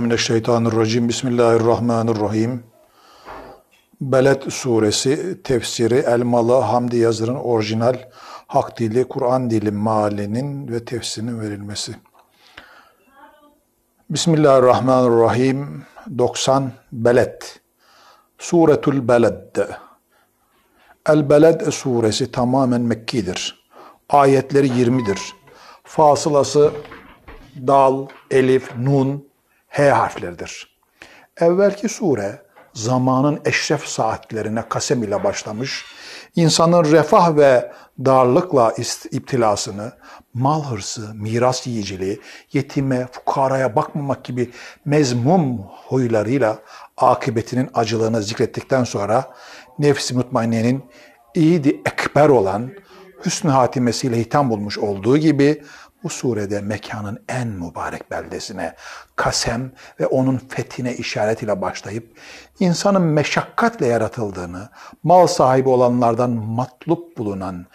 Mineşşeytanirracim. Bismillahirrahmanirrahim. Beled suresi tefsiri Elmalı Hamdi Yazır'ın orijinal hak dili, Kur'an dili mealinin ve tefsirinin verilmesi. Bismillahirrahmanirrahim. 90 Beled. Suretul Beled. El Beled suresi tamamen Mekkidir. Ayetleri 20'dir. Fasılası dal, elif, nun, H harfleridir. Evvelki sure zamanın eşref saatlerine kasem ile başlamış, insanın refah ve darlıkla iptilasını, mal hırsı, miras yiyiciliği, yetime, fukaraya bakmamak gibi mezmum huylarıyla akıbetinin acılığını zikrettikten sonra nefsi mutmainnenin iyidi ekber olan hüsnü hatimesiyle hitam bulmuş olduğu gibi bu surede mekanın en mübarek beldesine, kasem ve onun fethine işaret ile başlayıp insanın meşakkatle yaratıldığını, mal sahibi olanlardan matlup bulunan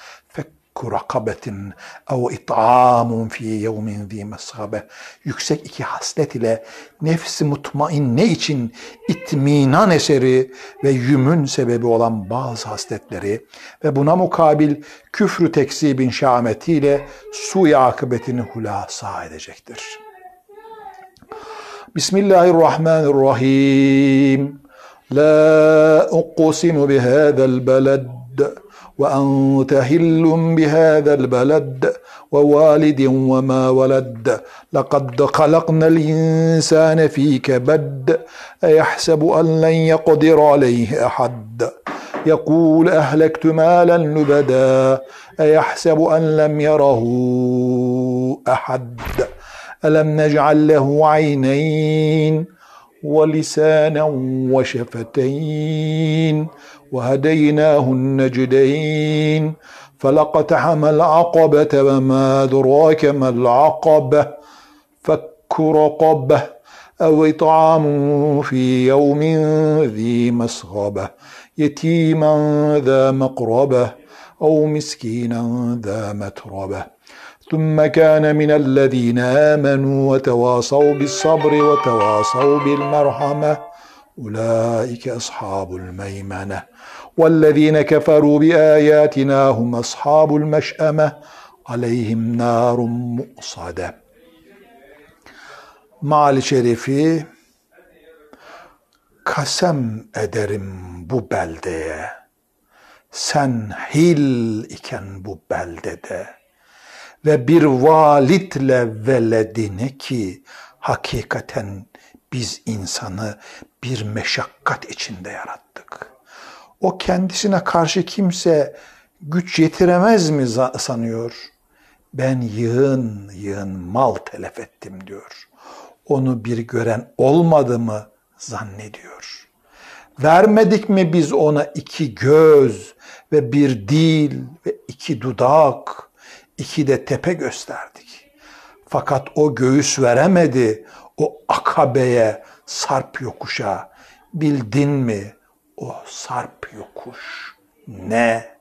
rakabetin ev it'amun fi yevmin zi mesabe yüksek iki haslet ile nefsi mutmainne için itminan eseri ve yümün sebebi olan bazı hasletleri ve buna mukabil küfrü tekzibin şametiyle su akıbetini hulasa edecektir. Bismillahirrahmanirrahim. La uqsimu bihâzel beled وأنت هل بهذا البلد ووالد وما ولد؟ لقد خلقنا الإنسان في كبد أيحسب أن لن يقدر عليه أحد؟ يقول أهلكت مالا لبدا أيحسب أن لم يره أحد؟ ألم نجعل له عينين ولسانا وشفتين؟ وهديناه النجدين فلقتحم العقبة وما أدراك ما العقبة فك رقبة أو إطعام في يوم ذي مسغبة يتيما ذا مقربة أو مسكينا ذا متربة. ثم كان من الذين آمنوا وتواصوا بالصبر وتواصوا بالمرحمة أولئك أصحاب الميمنة. والذين كفروا بآياتنا هم أصحاب المشأمة عليهم نار مؤصدة Mal şerifi kasem ederim bu beldeye. Sen hil iken bu beldede ve bir valitle veledini ki hakikaten biz insanı bir meşakkat içinde yarattık. O kendisine karşı kimse güç yetiremez mi sanıyor? Ben yığın yığın mal telef ettim diyor. Onu bir gören olmadı mı zannediyor. Vermedik mi biz ona iki göz ve bir dil ve iki dudak, iki de tepe gösterdik. Fakat o göğüs veremedi o akabeye, sarp yokuşa. Bildin mi o sarp yokuş ne?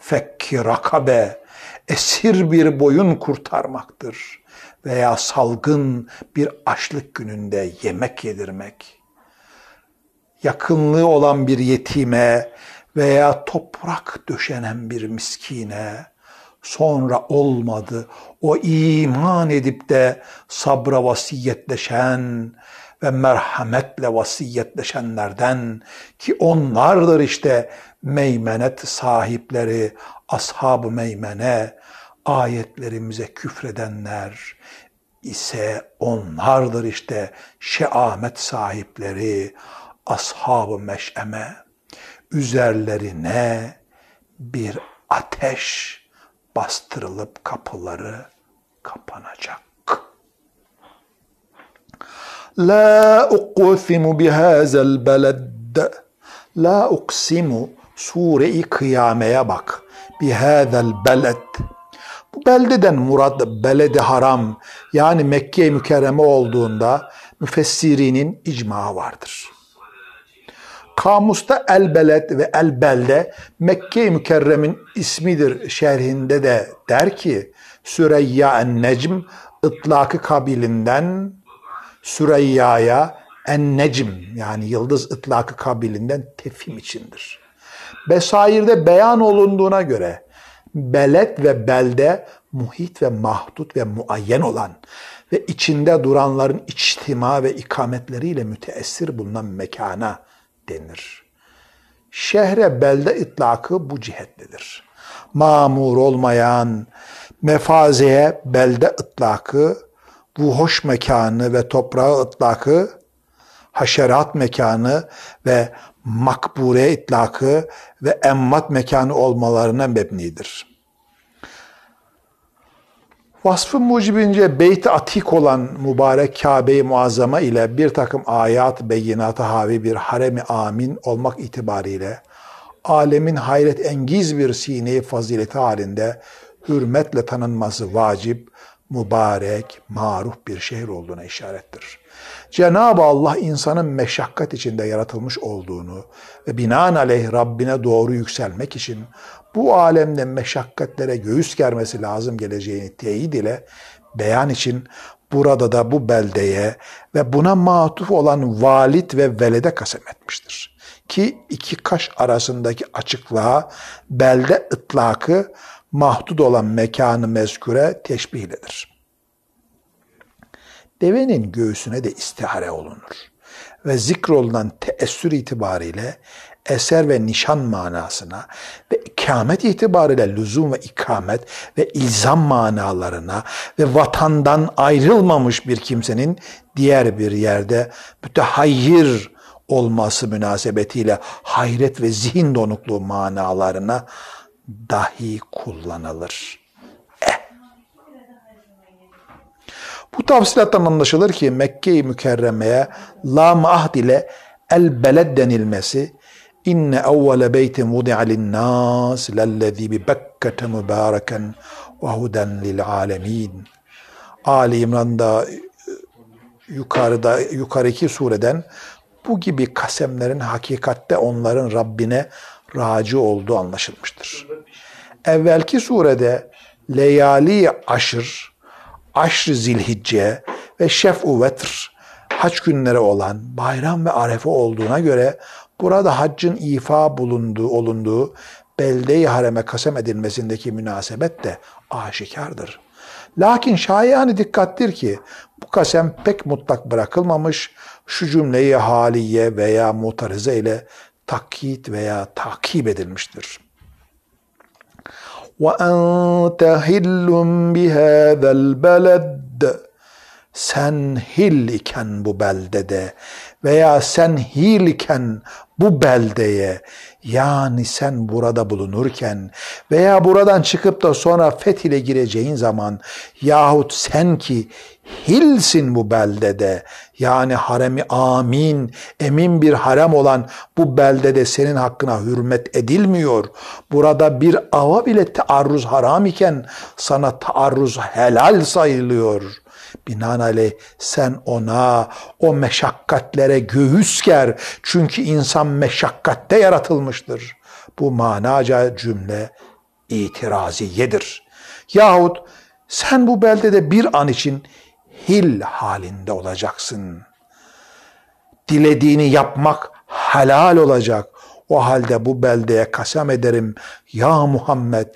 Fekki rakabe, esir bir boyun kurtarmaktır. Veya salgın bir açlık gününde yemek yedirmek. Yakınlığı olan bir yetime veya toprak döşenen bir miskine, sonra olmadı. O iman edip de sabra vasiyetleşen ve merhametle vasiyetleşenlerden ki onlardır işte meymenet sahipleri, ashab-ı meymene, ayetlerimize küfredenler ise onlardır işte şeamet sahipleri, ashab-ı meş'eme, üzerlerine bir ateş bastırılıp kapıları kapanacak. La uqsimu bihazel beled. La uqsimu sure-i kıyameye bak. Bihazel beled. Bu beldeden murad beledi haram yani Mekke-i Mükerreme olduğunda müfessirinin icma vardır. Kamusta el beled ve el belde Mekke-i Mükerrem'in ismidir şerhinde de der ki Süreyya en Necm ıtlakı kabilinden Süreyya'ya en necm yani yıldız ıtlakı kabilinden tefhim içindir. Besairde beyan olunduğuna göre belet ve belde muhit ve mahdut ve muayyen olan ve içinde duranların içtima ve ikametleriyle müteessir bulunan mekana denir. Şehre belde itlakı bu cihetlidir. Mamur olmayan mefazeye belde itlakı, bu hoş mekanı ve toprağı itlakı, haşerat mekanı ve makbure itlakı ve emmat mekanı olmalarına mebnidir. Vasfı mucibince beyt atik olan mübarek Kabe-i Muazzama ile bir takım ayat beyinata havi bir haremi amin olmak itibariyle alemin hayret engiz bir sine fazileti halinde hürmetle tanınması vacip, mübarek, maruf bir şehir olduğuna işarettir. Cenab-ı Allah insanın meşakkat içinde yaratılmış olduğunu ve binaenaleyh Rabbine doğru yükselmek için bu alemde meşakkatlere göğüs germesi lazım geleceğini teyit ile beyan için burada da bu beldeye ve buna matuf olan valit ve velede kasem etmiştir. Ki iki kaş arasındaki açıklığa belde ıtlakı mahdud olan mekanı mezkure teşbihledir. Devenin göğsüne de istihare olunur ve zikrolunan teessür itibariyle eser ve nişan manasına ve ikamet itibariyle lüzum ve ikamet ve ilzam manalarına ve vatandan ayrılmamış bir kimsenin diğer bir yerde mütehayyir olması münasebetiyle hayret ve zihin donukluğu manalarına dahi kullanılır. Eh. Bu tafsilattan anlaşılır ki Mekke-i Mükerreme'ye lam ahd ile el beled denilmesi İnne evvele beytin vudi'a linnâs lellezî bi Bekkete mübâreken ve huden lil alemin. Ali İmran'da yukarıda yukarıki sureden bu gibi kasemlerin hakikatte onların Rabbine raci olduğu anlaşılmıştır. Evvelki surede leyali aşır, aşr zilhicce ve şef'u vetr haç günleri olan bayram ve arefe olduğuna göre burada haccın ifa bulunduğu, olunduğu belde-i hareme kasem edilmesindeki münasebet de aşikardır. Lakin şayani dikkattir ki bu kasem pek mutlak bırakılmamış, şu cümleyi haliye veya mutarize ile takkit veya takip edilmiştir. وَاَنْتَ هِلٌّ بِهَذَا الْبَلَدِ Sen hil iken bu beldede veya sen hil iken bu beldeye yani sen burada bulunurken veya buradan çıkıp da sonra fethile gireceğin zaman yahut sen ki hilsin bu beldede yani haremi amin emin bir harem olan bu beldede senin hakkına hürmet edilmiyor. Burada bir ava bile taarruz haram iken sana taarruz helal sayılıyor.'' Binaenaleyh sen ona o meşakkatlere göğüs ger. Çünkü insan meşakkatte yaratılmıştır. Bu manaca cümle itiraziyedir. Yahut sen bu beldede bir an için hil halinde olacaksın. Dilediğini yapmak helal olacak. O halde bu beldeye kasem ederim ya Muhammed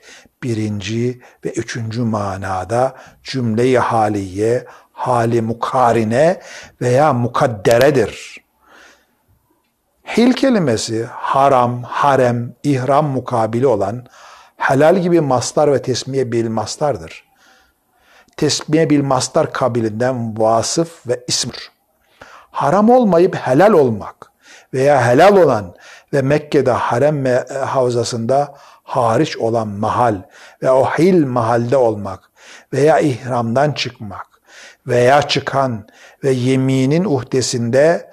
birinci ve üçüncü manada cümle-i haliye, hali mukarine veya mukadderedir. Hil kelimesi haram, harem, ihram mukabili olan helal gibi mastar ve tesmiye bil mastardır. Tesmiye bil mastar kabilinden vasıf ve ismir. Haram olmayıp helal olmak veya helal olan ve Mekke'de harem havzasında hariç olan mahal ve o hil mahalde olmak veya ihramdan çıkmak veya çıkan ve yeminin uhdesinde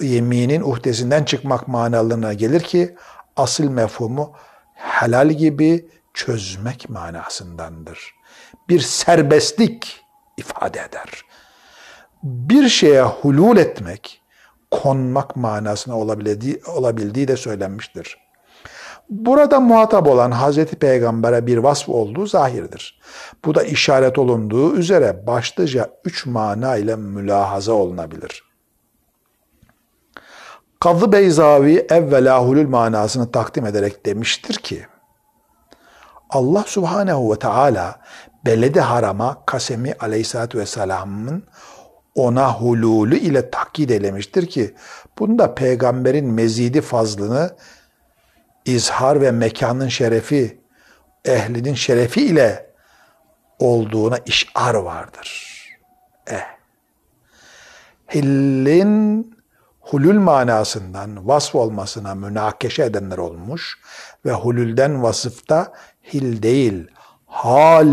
yeminin uhdesinden çıkmak manalarına gelir ki asıl mefhumu helal gibi çözmek manasındandır. Bir serbestlik ifade eder. Bir şeye hulul etmek, konmak manasına olabildiği, olabildiği de söylenmiştir. Burada muhatap olan Hazreti Peygamber'e bir vasf olduğu zahirdir. Bu da işaret olunduğu üzere başlıca üç mana ile mülahaza olunabilir. Kadı Beyzavi evvela hulül manasını takdim ederek demiştir ki, Allah Subhanehu ve Teala beledi harama Kasemi Aleyhisselatü Vesselam'ın ona hululü ile takkid eylemiştir ki bunda peygamberin mezidi fazlını izhar ve mekanın şerefi, ehlinin şerefi ile olduğuna işar vardır. Eh. Hillin hulül manasından vasf olmasına münakeşe edenler olmuş ve hulülden vasıfta hil değil, hal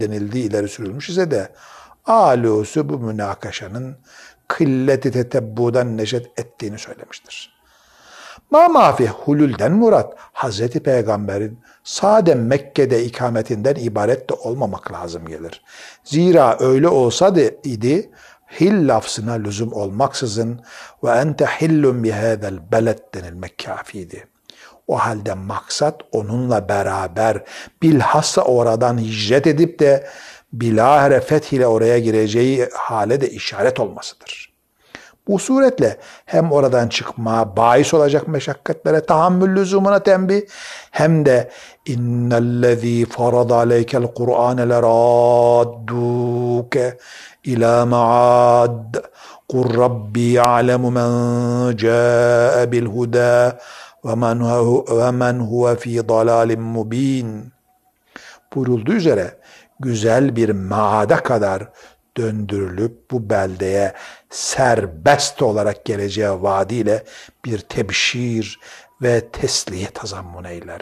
denildiği ileri sürülmüş ise de alusu bu münakaşanın kılleti tetebbudan neşet ettiğini söylemiştir. Ma mafi hulülden murat Hazreti Peygamber'in sade Mekke'de ikametinden ibaret de olmamak lazım gelir. Zira öyle olsa da idi hil lafzına lüzum olmaksızın ve ente hillun bihâzel beled denilmek kafiydi. O halde maksat onunla beraber bilhassa oradan hicret edip de bilahare fethiyle oraya gireceği hale de işaret olmasıdır. Bu suretle hem oradan çıkma bahis olacak meşakkatlere tahammül lüzumuna tembih hem de innellezî farada aleykel Kur'ane leradduke ila ma'ad kul rabbi alemu men ca'e bil huda ve men huve fi dalalin mubin buyurulduğu üzere güzel bir maada kadar döndürülüp bu beldeye serbest olarak geleceği vaadiyle bir tebşir ve tesliye tazammun eyler.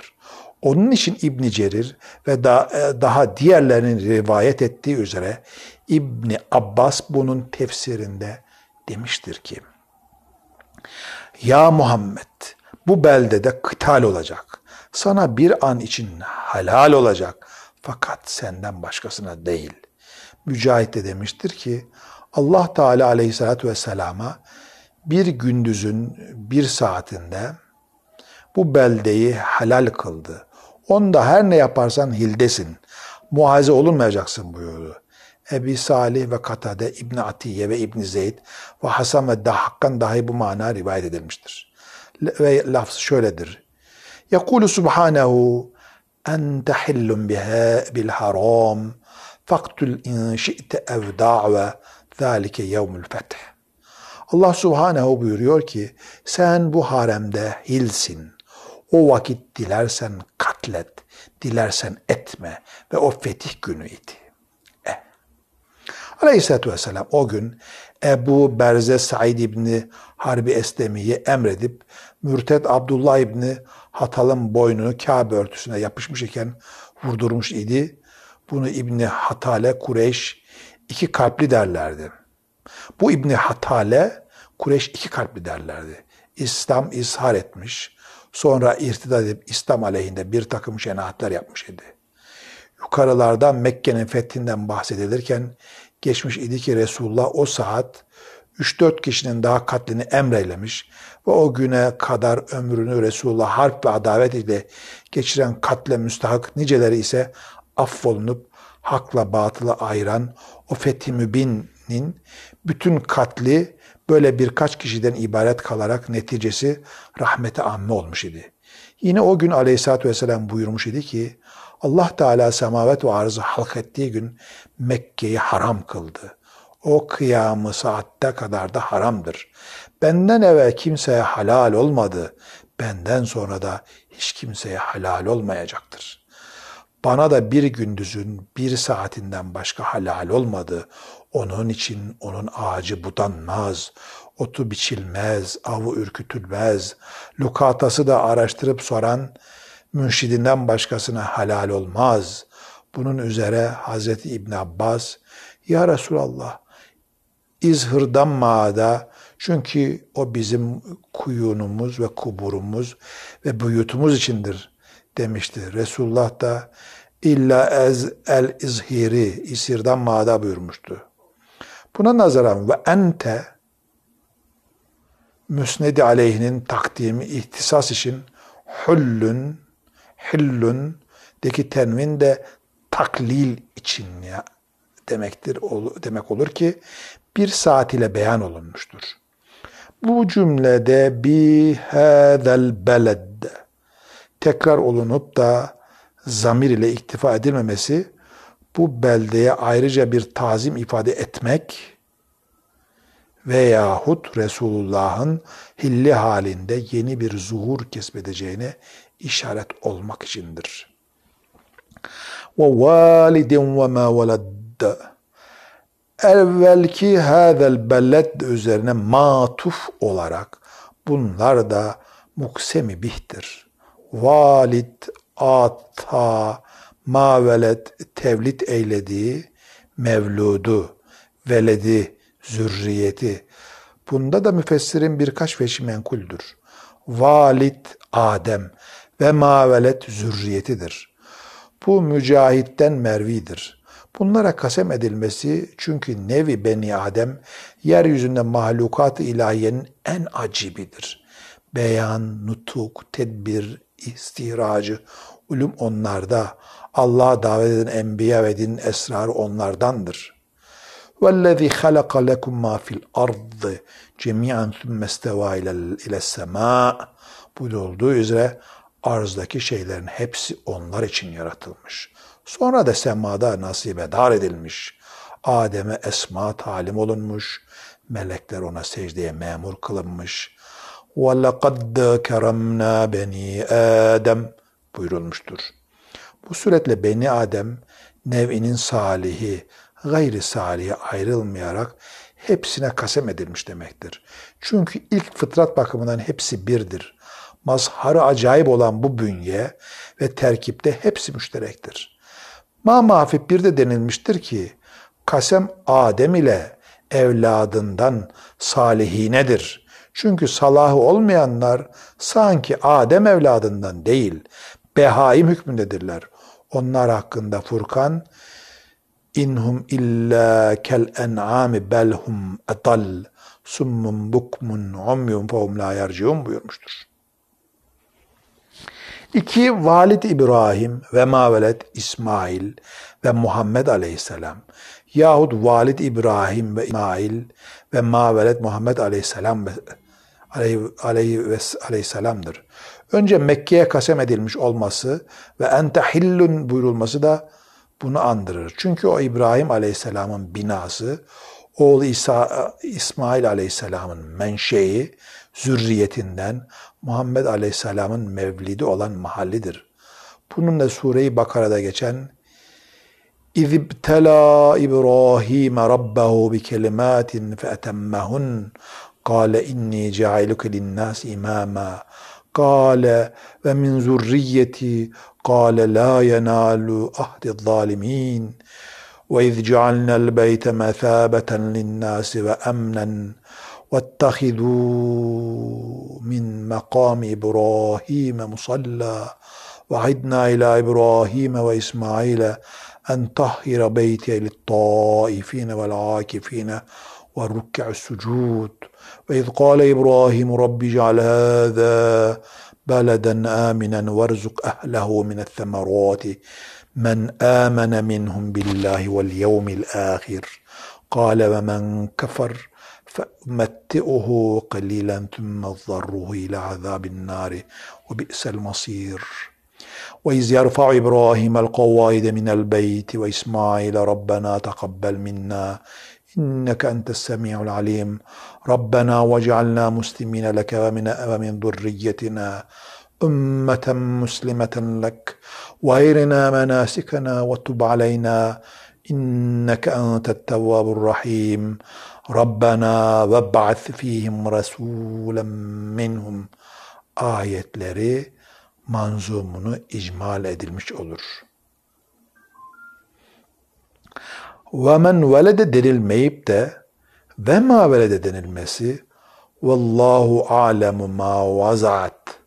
Onun için ibn Cerir ve da, e, daha diğerlerinin rivayet ettiği üzere İbni Abbas bunun tefsirinde demiştir ki Ya Muhammed bu beldede kıtal olacak. Sana bir an için halal olacak. Fakat senden başkasına değil. Mücahit de demiştir ki Allah Teala aleyhissalatü vesselama bir gündüzün bir saatinde bu beldeyi helal kıldı. Onda her ne yaparsan hildesin. Muhaze olunmayacaksın buyurdu. Ebi Salih ve Katade, İbni Atiye ve İbni Zeyd ve Hasan ve Dahakkan dahi bu mana rivayet edilmiştir. Ve lafz şöyledir. Yekulu subhanehu ente hillun biha bil haram faktul in şi'te ev da've zâlike yevmül feth. Allah subhanehu buyuruyor ki sen bu haremde hilsin. O vakit dilersen katlet, dilersen etme ve o fetih günüydü. Aleyhisselatü Vesselam o gün Ebu Berze Said İbni Harbi Eslemi'yi emredip Mürted Abdullah İbni Hatal'ın boynunu Kabe örtüsüne yapışmış iken vurdurmuş idi. Bunu İbni Hatale Kureyş iki kalpli derlerdi. Bu İbni Hatale Kureyş iki kalpli derlerdi. İslam izhar etmiş. Sonra irtidat edip İslam aleyhinde bir takım şenaatler yapmış idi. Yukarılarda Mekke'nin fethinden bahsedilirken geçmiş idi ki Resulullah o saat 3-4 kişinin daha katlini emreylemiş ve o güne kadar ömrünü Resulullah harp ve adavet ile geçiren katle müstahak niceleri ise affolunup hakla batılı ayıran o fethi mübinin bütün katli böyle birkaç kişiden ibaret kalarak neticesi rahmete amme olmuş idi. Yine o gün aleyhissalatü vesselam buyurmuş idi ki Allah Teala semavet ve arzı halk ettiği gün Mekke'yi haram kıldı. O kıyamı saatte kadar da haramdır. Benden evvel kimseye halal olmadı. Benden sonra da hiç kimseye halal olmayacaktır. Bana da bir gündüzün bir saatinden başka halal olmadı. Onun için onun ağacı budanmaz, otu biçilmez, avı ürkütülmez. Lukatası da araştırıp soran, münşidinden başkasına halal olmaz. Bunun üzere Hazreti İbn Abbas, Ya Resulallah, izhırdan mağada, çünkü o bizim kuyunumuz ve kuburumuz ve buyutumuz içindir demişti. Resulullah da illa ez el izhiri, isirdan mağada buyurmuştu. Buna nazaran ve ente müsnedi aleyhinin takdimi ihtisas için Hullün, hillün deki tenvin de taklil için ya demektir demek olur ki bir saat ile beyan olunmuştur. Bu cümlede bi hadal beled tekrar olunup da zamir ile iktifa edilmemesi bu beldeye ayrıca bir tazim ifade etmek veyahut Resulullah'ın hilli halinde yeni bir zuhur kesbedeceğine işaret olmak içindir. Ve validin ve ma evvelki hadel bellet üzerine matuf olarak bunlar da muksemi bihtir. Valid, ata, mavelet, tevlit eylediği mevludu, veledi, zürriyeti. Bunda da müfessirin birkaç veçi menkuldür. Valid Adem ve mavelet zürriyetidir. Bu mücahitten mervidir. Bunlara kasem edilmesi çünkü nevi beni Adem yeryüzünde mahlukat-ı ilahiyenin en acibidir. Beyan, nutuk, tedbir, istihracı, ulum onlarda. Allah'a davet eden enbiya ve din esrarı onlardandır.'' وَالَّذِي خَلَقَ لَكُمْ مَا فِي الْأَرْضِ جَمِيعًا ثُمَّ اسْتَوَى إِلَى السَّمَاءِ Buyurulduğu üzere arzdaki şeylerin hepsi onlar için yaratılmış. Sonra da semada nasibedar edilmiş. Adem'e esma talim olunmuş. Melekler ona secdeye memur kılınmış. وَلَقَدْ كَرَمْنَا beni Adem buyurulmuştur. Bu suretle Beni Adem nev'inin salihi, gayri salihe ayrılmayarak hepsine kasem edilmiş demektir. Çünkü ilk fıtrat bakımından hepsi birdir. Mazharı acayip olan bu bünye ve terkipte hepsi müşterektir. Ma mahfif bir de denilmiştir ki, kasem Adem ile evladından salihinedir. Çünkü salahı olmayanlar sanki Adem evladından değil, behaim hükmündedirler. Onlar hakkında Furkan İnhum illa kel en'ami belhum etal summun bukmun umyun fehum la yerciun buyurmuştur. İki, Valid İbrahim ve Mavelet İsmail ve Muhammed Aleyhisselam yahut Valid İbrahim ve İsmail ve Mavelet Muhammed Aleyhisselam aleyhi ve aleyhisselamdır. Önce Mekke'ye kasem edilmiş olması ve ente hillun buyurulması da bunu andırır. Çünkü o İbrahim Aleyhisselam'ın binası, oğlu İsa, İsmail Aleyhisselam'ın menşei, zürriyetinden Muhammed Aleyhisselam'ın mevlidi olan mahallidir. Bunun da Sure-i Bakara'da geçen İzibtela İbrahim Rabbahu bi kelimatin fe etemmehun kâle inni ceailuke linnâs imâma kâle ve min zurriyeti kâle la yenâlu ahdi zalimin ve iz cealnel beyte mesâbeten linnâs ve emnen واتخذوا من مقام إبراهيم مصلى وعدنا إلى إبراهيم وإسماعيل أن طهر بيتي للطائفين والعاكفين والركع السجود. وإذ قال إبراهيم رب اجعل هذا بلدا آمنا وارزق أهله من الثمرات من آمن منهم بالله واليوم الآخر. قال ومن كفر فأمتئه قليلا ثم اضطره إلى عذاب النار وبئس المصير. وإذ يرفع إبراهيم القواعد من البيت وإسماعيل ربنا تقبل منا إنك أنت السميع العليم. ربنا واجعلنا مسلمين لك ومن ومن ذريتنا أمة مسلمة لك. وأرنا مناسكنا وتب علينا إنك أنت التواب الرحيم. Rabbena ve ba'th fihim rasulen minhum ayetleri manzumunu icmal edilmiş olur. Ve men velede denilmeyip de ve ma velede denilmesi vallahu alemu ma vazat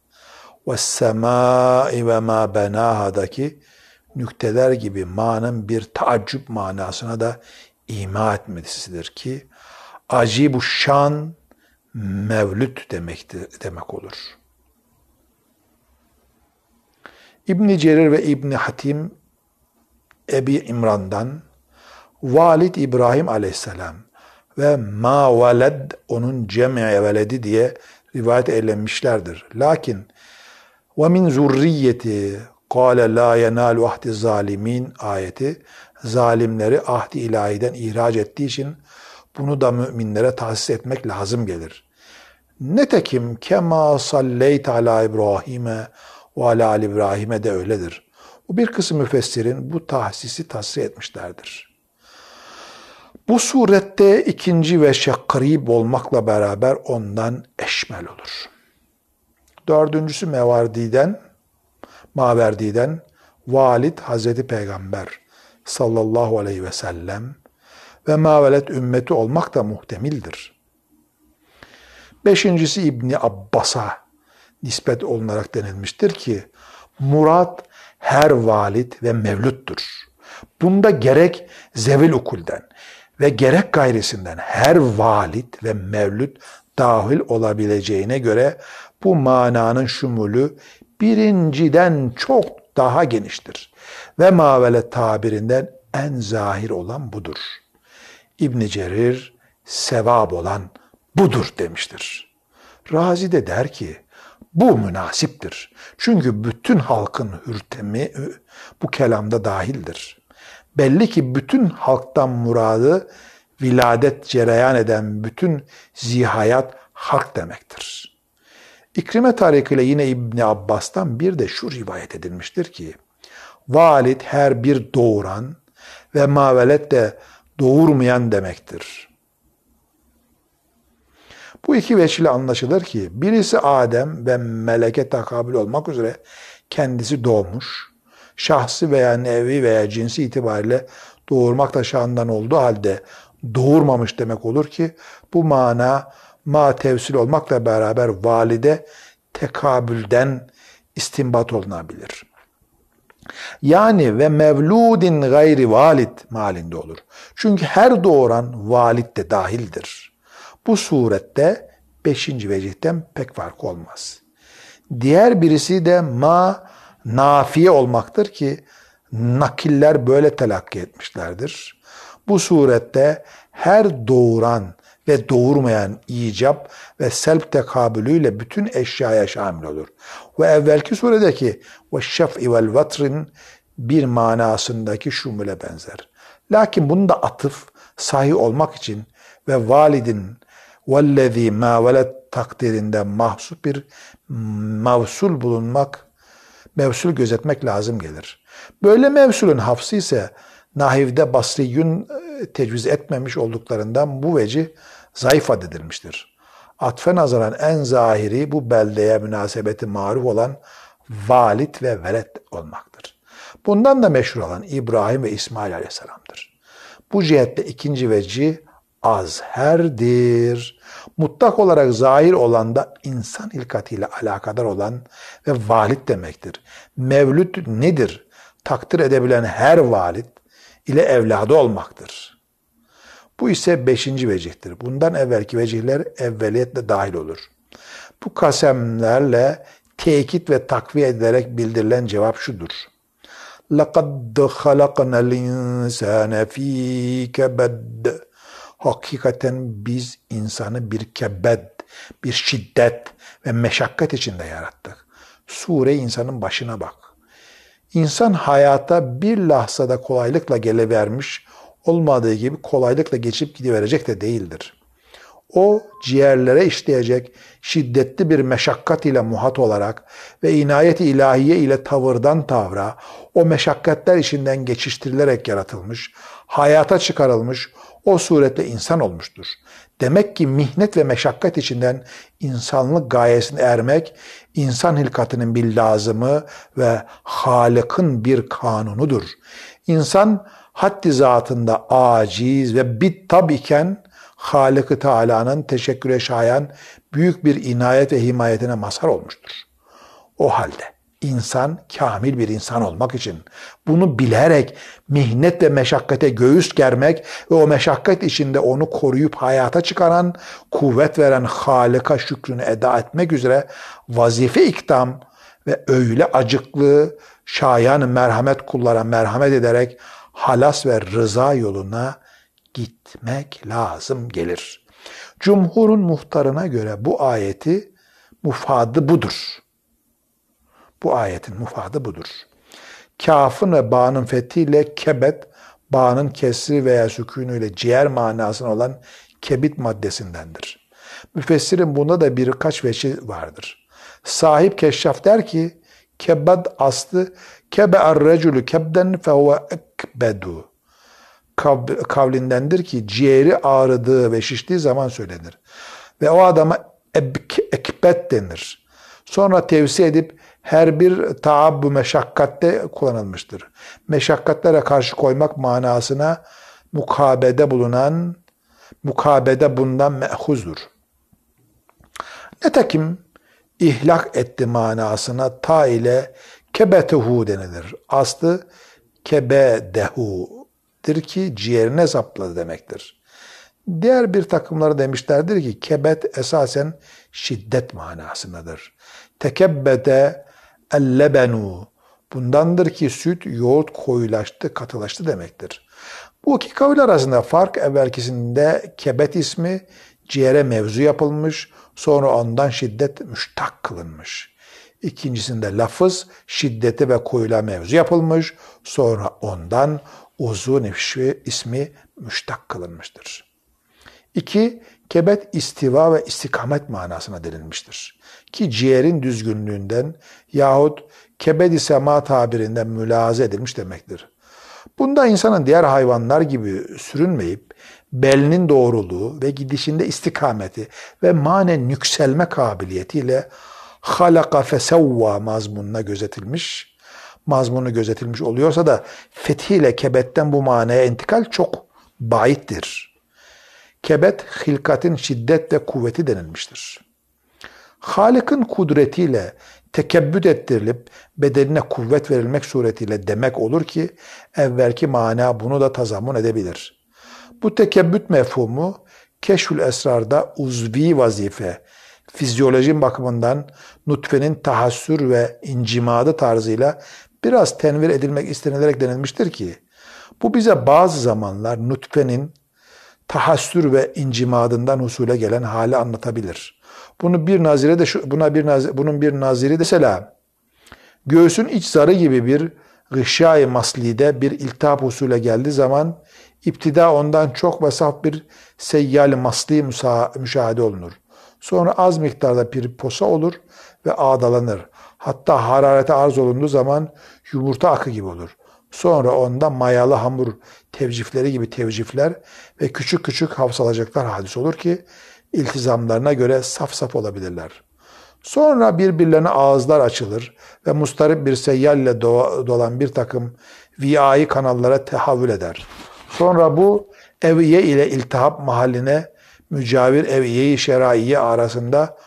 ve semai ve ma benahadaki nükteler gibi manın bir taaccüp manasına da ima etmesidir ki acibu şan mevlüt demektir, demek olur. İbn Cerir ve İbn Hatim Ebi İmran'dan Valid İbrahim aleyhisselam ve ma veled onun cem'i veledi diye rivayet eylemişlerdir. Lakin ve min zurriyeti kâle la yenâlu ahdi zalimin ayeti zalimleri ahdi ilahiden ihraç ettiği için bunu da müminlere tahsis etmek lazım gelir. Netekim kema salleyt ala İbrahim'e ve ala Ali İbrahim'e de öyledir. Bu bir kısım müfessirin bu tahsisi tasrih etmişlerdir. Bu surette ikinci ve şekkarib olmakla beraber ondan eşmel olur. Dördüncüsü Mevardi'den, Maverdi'den Valid Hazreti Peygamber sallallahu aleyhi ve sellem ve mavelet ümmeti olmak da muhtemildir. Beşincisi İbni Abbas'a nispet olunarak denilmiştir ki murat her valid ve mevlüttür. Bunda gerek zevil ukulden ve gerek gayrisinden her valid ve mevlüt dahil olabileceğine göre bu mananın şumulü birinciden çok daha geniştir. Ve mavele tabirinden en zahir olan budur. İbn Cerir sevab olan budur demiştir. Razi de der ki bu münasiptir. Çünkü bütün halkın hürtemi bu kelamda dahildir. Belli ki bütün halktan muradı viladet cereyan eden bütün zihayat halk demektir. İkrime tarikiyle yine İbni Abbas'tan bir de şu rivayet edilmiştir ki, valid her bir doğuran ve mavelet de doğurmayan demektir. Bu iki veçile anlaşılır ki birisi Adem ve meleke takabül olmak üzere kendisi doğmuş, şahsı veya nevi veya cinsi itibariyle doğurmak da şandan olduğu halde doğurmamış demek olur ki bu mana ma tevsil olmakla beraber valide tekabülden istinbat olunabilir. Yani ve mevludin gayri valid malinde olur. Çünkü her doğuran valid de dahildir. Bu surette beşinci vecihten pek fark olmaz. Diğer birisi de ma nafiye olmaktır ki nakiller böyle telakki etmişlerdir. Bu surette her doğuran ve doğurmayan icap ve selp tekabülüyle bütün eşyaya şamil olur. Ve evvelki suredeki ve şef'i vel vatrin bir manasındaki şumule benzer. Lakin bunda atıf sahih olmak için ve validin vellezî mâ velet takdirinde mahsup bir mevsul bulunmak, mevsul gözetmek lazım gelir. Böyle mevsulün hafsı ise Nahiv'de Basriyün e, tecviz etmemiş olduklarından bu veci zayıf adedilmiştir. Atfe nazaran en zahiri bu beldeye münasebeti maruf olan valid ve velet olmaktır. Bundan da meşhur olan İbrahim ve İsmail aleyhisselamdır. Bu cihette ikinci veci azherdir. Mutlak olarak zahir olan da insan hilkatiyle alakadar olan ve valid demektir. Mevlüt nedir? Takdir edebilen her valid ile evladı olmaktır. Bu ise beşinci vecihtir. Bundan evvelki vecihler evveliyetle dahil olur. Bu kasemlerle tekit ve takviye edilerek bildirilen cevap şudur. لَقَدْ خَلَقْنَا الْاِنْسَانَ ف۪ي كَبَدٍ Hakikaten biz insanı bir kebed, bir şiddet ve meşakkat içinde yarattık. Sure insanın başına bak. İnsan hayata bir lahzada kolaylıkla gelevermiş, olmadığı gibi kolaylıkla geçip gidiverecek de değildir. O ciğerlere işleyecek şiddetli bir meşakkat ile muhat olarak ve inayet ilahiye ile tavırdan tavra o meşakkatler içinden geçiştirilerek yaratılmış, hayata çıkarılmış, o surette insan olmuştur. Demek ki mihnet ve meşakkat içinden insanlık gayesine ermek, insan hilkatının bir lazımı ve Halık'ın bir kanunudur. İnsan haddi zatında aciz ve bit tab iken Halık-ı Teala'nın teşekküre şayan büyük bir inayet ve himayetine mazhar olmuştur. O halde insan kamil bir insan olmak için bunu bilerek mihnet ve meşakkate göğüs germek ve o meşakkat içinde onu koruyup hayata çıkaran, kuvvet veren Halık'a şükrünü eda etmek üzere vazife ikdam ve öyle acıklı, şayan merhamet kullara merhamet ederek halas ve rıza yoluna gitmek lazım gelir. Cumhurun muhtarına göre bu ayeti mufadı budur. Bu ayetin mufadı budur. Kafın ve bağının fethiyle kebet, bağının kesri veya sükûnüyle ciğer manasına olan kebit maddesindendir. Müfessirin bunda da birkaç veçi vardır. Sahip Keşşaf der ki, kebbed aslı kebe'er recülü kebden fehuve ekbedu. Kavlindendir ki ciğeri ağrıdığı ve şiştiği zaman söylenir. Ve o adama ekbet denir. Sonra tevsi edip her bir taabbu meşakkatte kullanılmıştır. Meşakkatlere karşı koymak manasına mukabede bulunan, mukabede bundan mehuzdur. Netekim ihlak etti manasına ta ile kebetehu denilir. Aslı kebedehu'dir ki ciğerine zapladı demektir. Diğer bir takımları demişlerdir ki kebet esasen şiddet manasındadır. Tekebbete ellebenu bundandır ki süt yoğurt koyulaştı, katılaştı demektir. Bu iki kavil arasında fark evvelkisinde kebet ismi ciğere mevzu yapılmış, sonra ondan şiddet müştak kılınmış. İkincisinde lafız şiddeti ve koyula mevzu yapılmış, sonra ondan uzun nefşi ismi müştak kılınmıştır. İki, kebet istiva ve istikamet manasına denilmiştir. Ki ciğerin düzgünlüğünden yahut kebed-i sema tabirinden mülaze edilmiş demektir. Bunda insanın diğer hayvanlar gibi sürünmeyip belinin doğruluğu ve gidişinde istikameti ve manen yükselme kabiliyetiyle halaka fesevva mazmununa gözetilmiş, mazmunu gözetilmiş oluyorsa da fethiyle kebetten bu manaya intikal çok baittir. Kebet, hilkatin şiddet ve kuvveti denilmiştir. Halık'ın kudretiyle tekebbüt ettirilip bedenine kuvvet verilmek suretiyle demek olur ki evvelki mana bunu da tazammun edebilir. Bu tekebbüt mefhumu keşfül esrarda uzvi vazife, fizyolojin bakımından nutfenin tahassür ve incimadı tarzıyla biraz tenvir edilmek istenilerek denilmiştir ki bu bize bazı zamanlar nutfenin tahassür ve incimadından husule gelen hali anlatabilir. Bunu bir nazire de şu, buna bir nazire, bunun bir naziri de mesela göğsün iç zarı gibi bir gışşay maslide bir iltihap usule geldiği zaman iptida ondan çok ve saf bir seyyal masli müşahede olunur. Sonra az miktarda bir posa olur ve ağdalanır. Hatta hararete arz olunduğu zaman yumurta akı gibi olur. Sonra onda mayalı hamur tevcifleri gibi tevcifler ve küçük küçük havsalacaklar hadis olur ki iltizamlarına göre saf saf olabilirler. Sonra birbirlerine ağızlar açılır ve mustarip bir seyyalle dolan bir takım viyai kanallara tehavül eder. Sonra bu eviye ile iltihap mahalline mücavir eviye-i arasında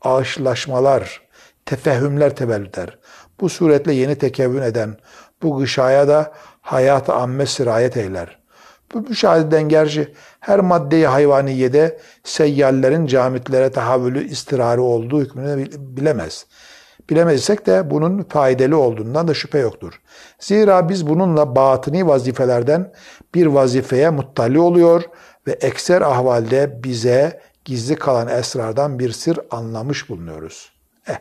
ağışlaşmalar, tefehümler tevellüt eder. Bu suretle yeni tekevvün eden bu gışaya da hayat-ı amme sirayet eyler. Bu müşahededen gerçi her maddeyi hayvaniyede seyyallerin camitlere tahavülü istirarı olduğu hükmünü bilemez. Bilemezsek de bunun faydalı olduğundan da şüphe yoktur. Zira biz bununla batini vazifelerden bir vazifeye muttali oluyor ve ekser ahvalde bize gizli kalan esrardan bir sır anlamış bulunuyoruz. Eh.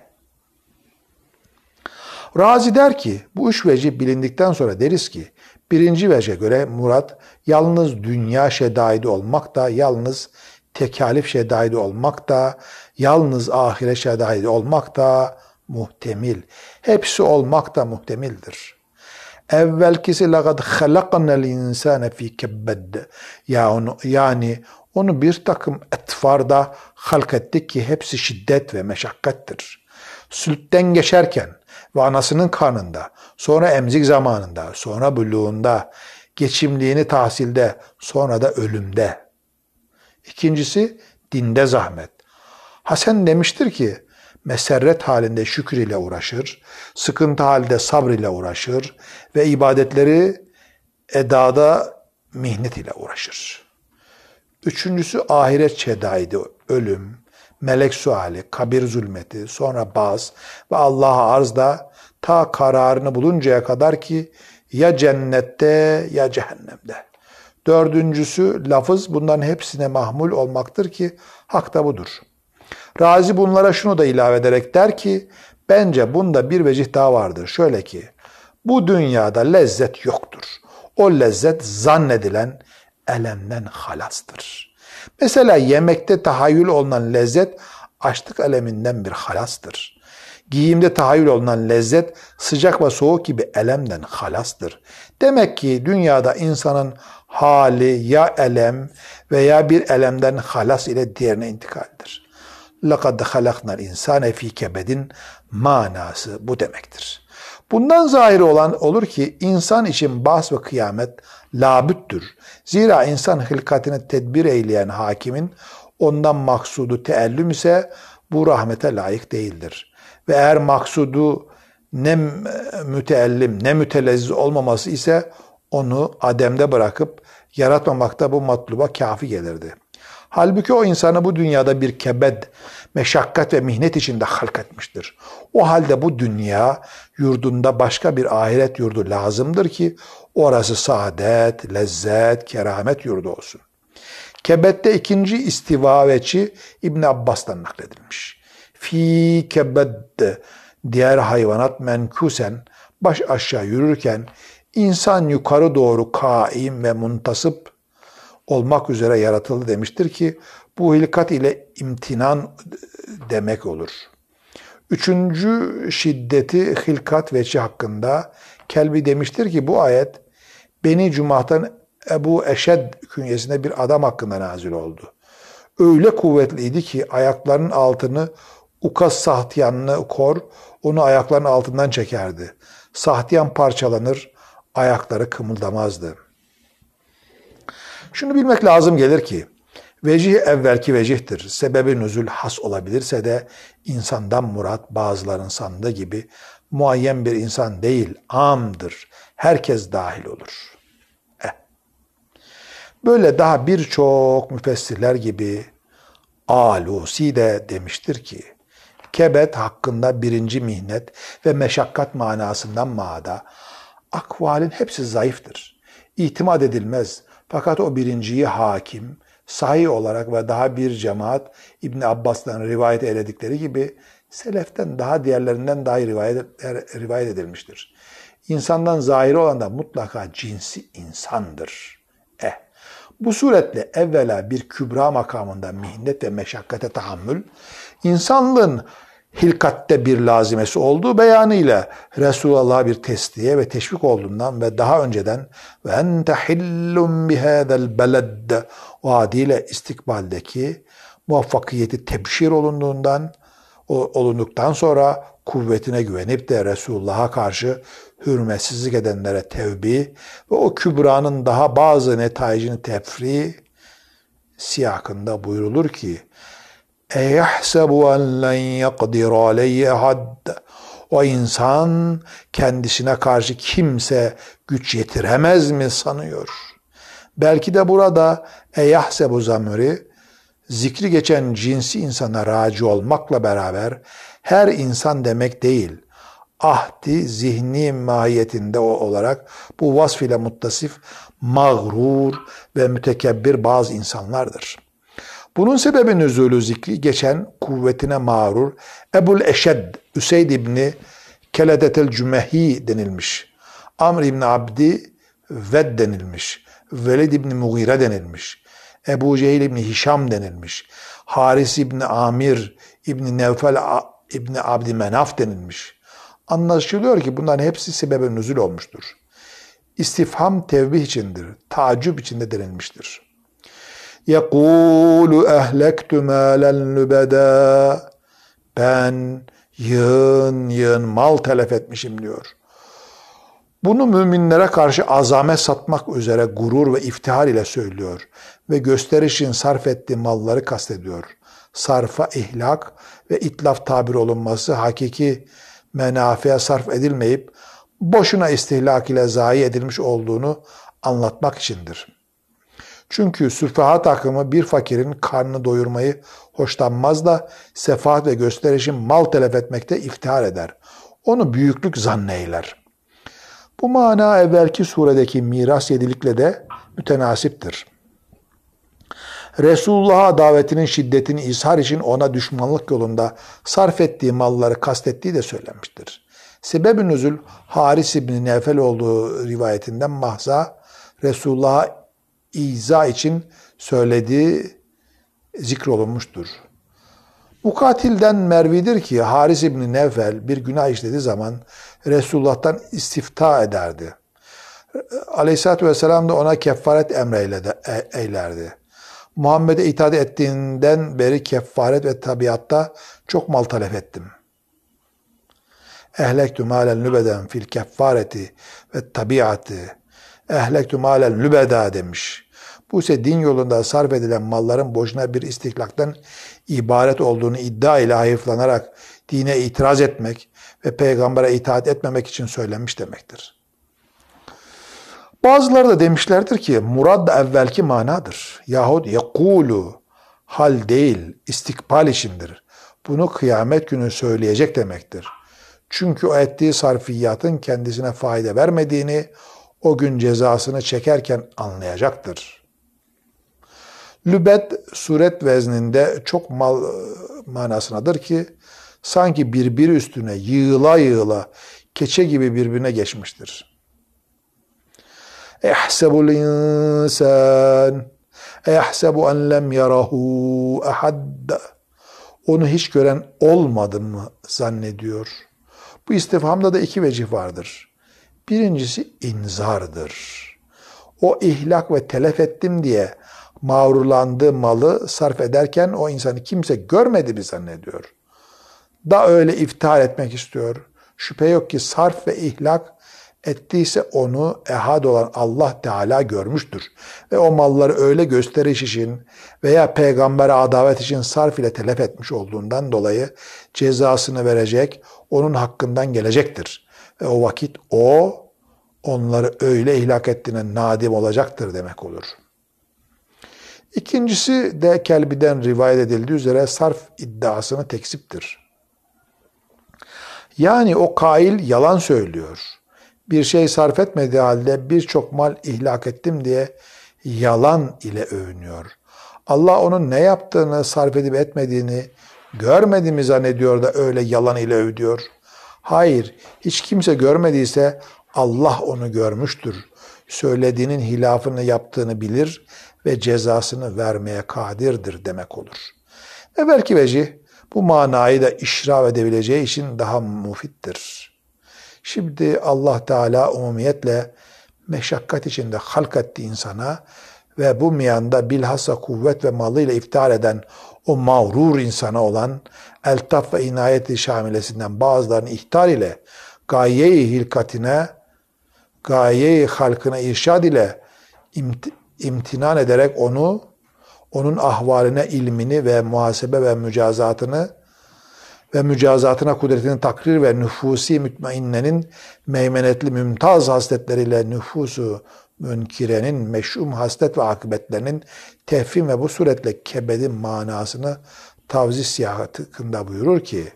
Razi der ki bu üç veci bilindikten sonra deriz ki birinci vece göre murat yalnız dünya şedaidi olmak da yalnız tekalif şedaidi olmak da yalnız ahire şedaidi olmak da muhtemil. Hepsi olmak da muhtemildir. Evvelkisi laqad halaknal insane fi kebbed. Yani onu bir takım etfarda halk ettik ki hepsi şiddet ve meşakkattir. Sültten geçerken ve anasının karnında, sonra emzik zamanında, sonra buluğunda, geçimliğini tahsilde, sonra da ölümde. İkincisi dinde zahmet. Hasan demiştir ki meserret halinde şükür ile uğraşır, sıkıntı halinde sabr ile uğraşır ve ibadetleri edada mihnet ile uğraşır. Üçüncüsü ahiret çedaydı, ölüm, melek suali, kabir zulmeti, sonra baz ve Allah'a arzda ta kararını buluncaya kadar ki ya cennette ya cehennemde. Dördüncüsü lafız bunların hepsine mahmul olmaktır ki hak da budur. Razi bunlara şunu da ilave ederek der ki bence bunda bir vecih daha vardır. Şöyle ki bu dünyada lezzet yoktur. O lezzet zannedilen elemden halastır. Mesela yemekte tahayyül olunan lezzet açlık eleminden bir halastır. Giyimde tahayyül olunan lezzet sıcak ve soğuk gibi elemden halastır. Demek ki dünyada insanın hali ya elem veya bir elemden halas ile diğerine intikaldir. لَقَدْ خَلَقْنَا الْاِنْسَانَ ف۪ي kebedin manası bu demektir. Bundan zahir olan olur ki insan için bahs ve kıyamet labüttür. Zira insan hılkatini tedbir eyleyen hakimin ondan maksudu teellüm ise bu rahmete layık değildir. Ve eğer maksudu ne müteellim ne mütelezziz olmaması ise onu ademde bırakıp yaratmamakta bu matluba kafi gelirdi. Halbuki o insanı bu dünyada bir kebed, meşakkat ve mihnet içinde halk etmiştir. O halde bu dünya yurdunda başka bir ahiret yurdu lazımdır ki orası saadet, lezzet, keramet yurdu olsun. Kebette ikinci istiva veçi İbn Abbas'tan nakledilmiş. Fi kebedde diğer hayvanat menkusen baş aşağı yürürken insan yukarı doğru kaim ve muntasıp olmak üzere yaratıldı demiştir ki bu hilkat ile imtinan demek olur. Üçüncü şiddeti hilkat veçi hakkında Kelbi demiştir ki bu ayet Beni Cumah'tan Ebu Eşed künyesinde bir adam hakkında nazil oldu. Öyle kuvvetliydi ki ayaklarının altını Ukas Sahtiyan'ını kor, onu ayaklarının altından çekerdi. Sahtiyan parçalanır, ayakları kımıldamazdı. Şunu bilmek lazım gelir ki, vecih evvelki vecihtir. Sebebi nüzül has olabilirse de insandan murat bazıların sandığı gibi muayyen bir insan değil, amdır. Herkes dahil olur. Eh. Böyle daha birçok müfessirler gibi Alusi de demiştir ki, kebet hakkında birinci mihnet ve meşakkat manasından maada, akvalin hepsi zayıftır. İtimat edilmez. Fakat o birinciyi hakim, sahih olarak ve daha bir cemaat İbn Abbas'tan rivayet edildikleri gibi seleften daha diğerlerinden daha rivayet, rivayet edilmiştir. İnsandan zahiri olan da mutlaka cinsi insandır. Eh, bu suretle evvela bir kübra makamında mihnet ve meşakkate tahammül, insanlığın hilkatte bir lazimesi olduğu beyanıyla Resulullah'a bir tesliye ve teşvik olduğundan ve daha önceden ve ente hillun bihâzel beled vaadiyle istikbaldeki muvaffakiyeti tebşir olunduğundan olunduktan sonra kuvvetine güvenip de Resulullah'a karşı hürmetsizlik edenlere tevbi ve o kübranın daha bazı netayicini tefri siyakında buyrulur ki اَيَحْسَبُ اَنْ لَنْ يَقْدِرَ عَلَيْهِ حَدَّ O insan kendisine karşı kimse güç yetiremez mi sanıyor? Belki de burada eyahsebu zamiri zikri geçen cinsi insana raci olmakla beraber her insan demek değil. Ahdi zihni mahiyetinde olarak bu vasf ile muttasif mağrur ve mütekebbir bazı insanlardır. Bunun sebebi nüzulü zikri geçen kuvvetine mağrur Ebul Eşed Üseyd İbni Keledetel Cümehi denilmiş. Amr İbni Abdi Ved denilmiş. Velid İbni Mughire denilmiş. Ebu Cehil İbni Hişam denilmiş. Haris İbni Amir İbni Nevfel İbni Abdi Menaf denilmiş. Anlaşılıyor ki bunların hepsi sebebe nüzul olmuştur. İstifham tevbih içindir, tacip içinde denilmiştir. يَقُولُ اَهْلَكْتُ مَالًا لُبَدًا Ben yığın yığın mal telef etmişim diyor. Bunu müminlere karşı azamet satmak üzere gurur ve iftihar ile söylüyor ve gösterişin sarf ettiği malları kastediyor. Sarfa ihlak ve itlaf tabir olunması hakiki menafiye sarf edilmeyip boşuna istihlak ile zayi edilmiş olduğunu anlatmak içindir. Çünkü süfaha takımı bir fakirin karnını doyurmayı hoşlanmaz da sefahat ve gösterişin mal telef etmekte iftihar eder. Onu büyüklük zanneyler. Bu mana evvelki suredeki miras yedilikle de mütenasiptir. Resulullah'a davetinin şiddetini izhar için ona düşmanlık yolunda sarf ettiği malları kastettiği de söylenmiştir. Sebeb-i nüzül Haris İbni Nefel olduğu rivayetinden mahza Resulullah'a iza için söylediği zikrolunmuştur. Mukatilden Mervidir ki Haris İbni Nevfel bir günah işlediği zaman Resulullah'tan istifta ederdi. Aleyhisselatü Vesselam da ona kefaret emreyle e, eylerdi. Muhammed'e itaat ettiğinden beri kefaret ve tabiatta çok mal talep ettim. Ehlektu malen lübeden fil kefareti ve tabiatı. Ehlektu malen lübeda demiş. Bu ise din yolunda sarf edilen malların boşuna bir istiklaktan ibaret olduğunu iddia ile hayıflanarak dine itiraz etmek ve peygambere itaat etmemek için söylenmiş demektir. Bazıları da demişlerdir ki murad da evvelki manadır. Yahut yekulu hal değil istikbal içindir. Bunu kıyamet günü söyleyecek demektir. Çünkü o ettiği sarfiyatın kendisine fayda vermediğini o gün cezasını çekerken anlayacaktır. Lübet suret vezninde çok mal manasınadır ki sanki birbiri üstüne yığıla yığıla keçe gibi birbirine geçmiştir. Ehsebul insan Ehsebu en lem yarahu Onu hiç gören olmadı mı zannediyor. Bu istifhamda da iki vecih vardır. Birincisi inzardır. O ihlak ve telef ettim diye mağrurlandığı malı sarf ederken o insanı kimse görmedi mi zannediyor. Da öyle iftihar etmek istiyor. Şüphe yok ki sarf ve ihlak ettiyse onu ehad olan Allah Teala görmüştür. Ve o malları öyle gösteriş için veya peygambere adavet için sarf ile telef etmiş olduğundan dolayı cezasını verecek, onun hakkından gelecektir. Ve o vakit o onları öyle ihlak ettiğine nadim olacaktır demek olur. İkincisi de Kelbi'den rivayet edildiği üzere sarf iddiasını teksiptir. Yani o kail yalan söylüyor bir şey sarf etmediği halde birçok mal ihlak ettim diye yalan ile övünüyor. Allah onun ne yaptığını, sarf edip etmediğini görmedi mi zannediyor da öyle yalan ile övüyor. Hayır, hiç kimse görmediyse Allah onu görmüştür. Söylediğinin hilafını yaptığını bilir ve cezasını vermeye kadirdir demek olur. Ve belki vecih bu manayı da işrav edebileceği için daha mufittir. Şimdi Allah Teala umumiyetle meşakkat içinde halk etti insana ve bu miyanda bilhassa kuvvet ve malıyla iftihar eden o mağrur insana olan eltaf ve inayeti şamilesinden bazılarını ihtar ile gaye-i hilkatine, gaye-i halkına irşad ile imtinan ederek onu, onun ahvaline ilmini ve muhasebe ve mücazatını ve mücazatına kudretini takrir ve nüfusi mütmainnenin meymenetli mümtaz hasletleriyle nüfusu münkirenin meşhum haslet ve akıbetlerinin tefhim ve bu suretle kebedin manasını tavzi siyahatında buyurur ki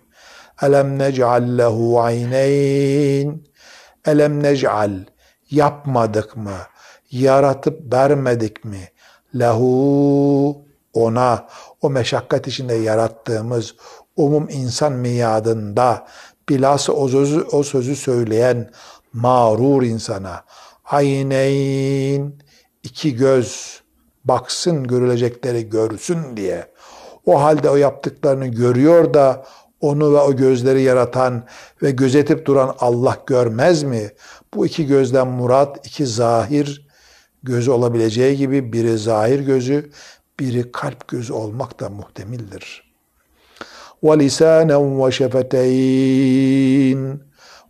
Elem nec'al lehu ayneyn Elem nec'al yapmadık mı? Yaratıp vermedik mi? Lehu ona o meşakkat içinde yarattığımız umum insan miyadında bilhassa o sözü, o sözü söyleyen mağrur insana ayneyn iki göz baksın görülecekleri görsün diye o halde o yaptıklarını görüyor da onu ve o gözleri yaratan ve gözetip duran Allah görmez mi? Bu iki gözden murat iki zahir gözü olabileceği gibi biri zahir gözü, biri kalp gözü olmak da muhtemildir.'' وَلِسَانًا وَشَفَتَيْنِ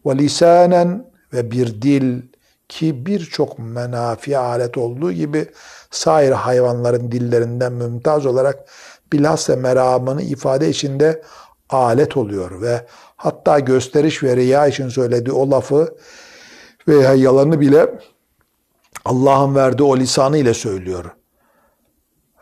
وَلِسَانًا ve bir dil ki birçok menafi alet olduğu gibi sair hayvanların dillerinden mümtaz olarak bilhassa meramını ifade içinde alet oluyor ve hatta gösteriş ve riya için söylediği o lafı veya yalanı bile Allah'ın verdiği o lisanı ile söylüyor.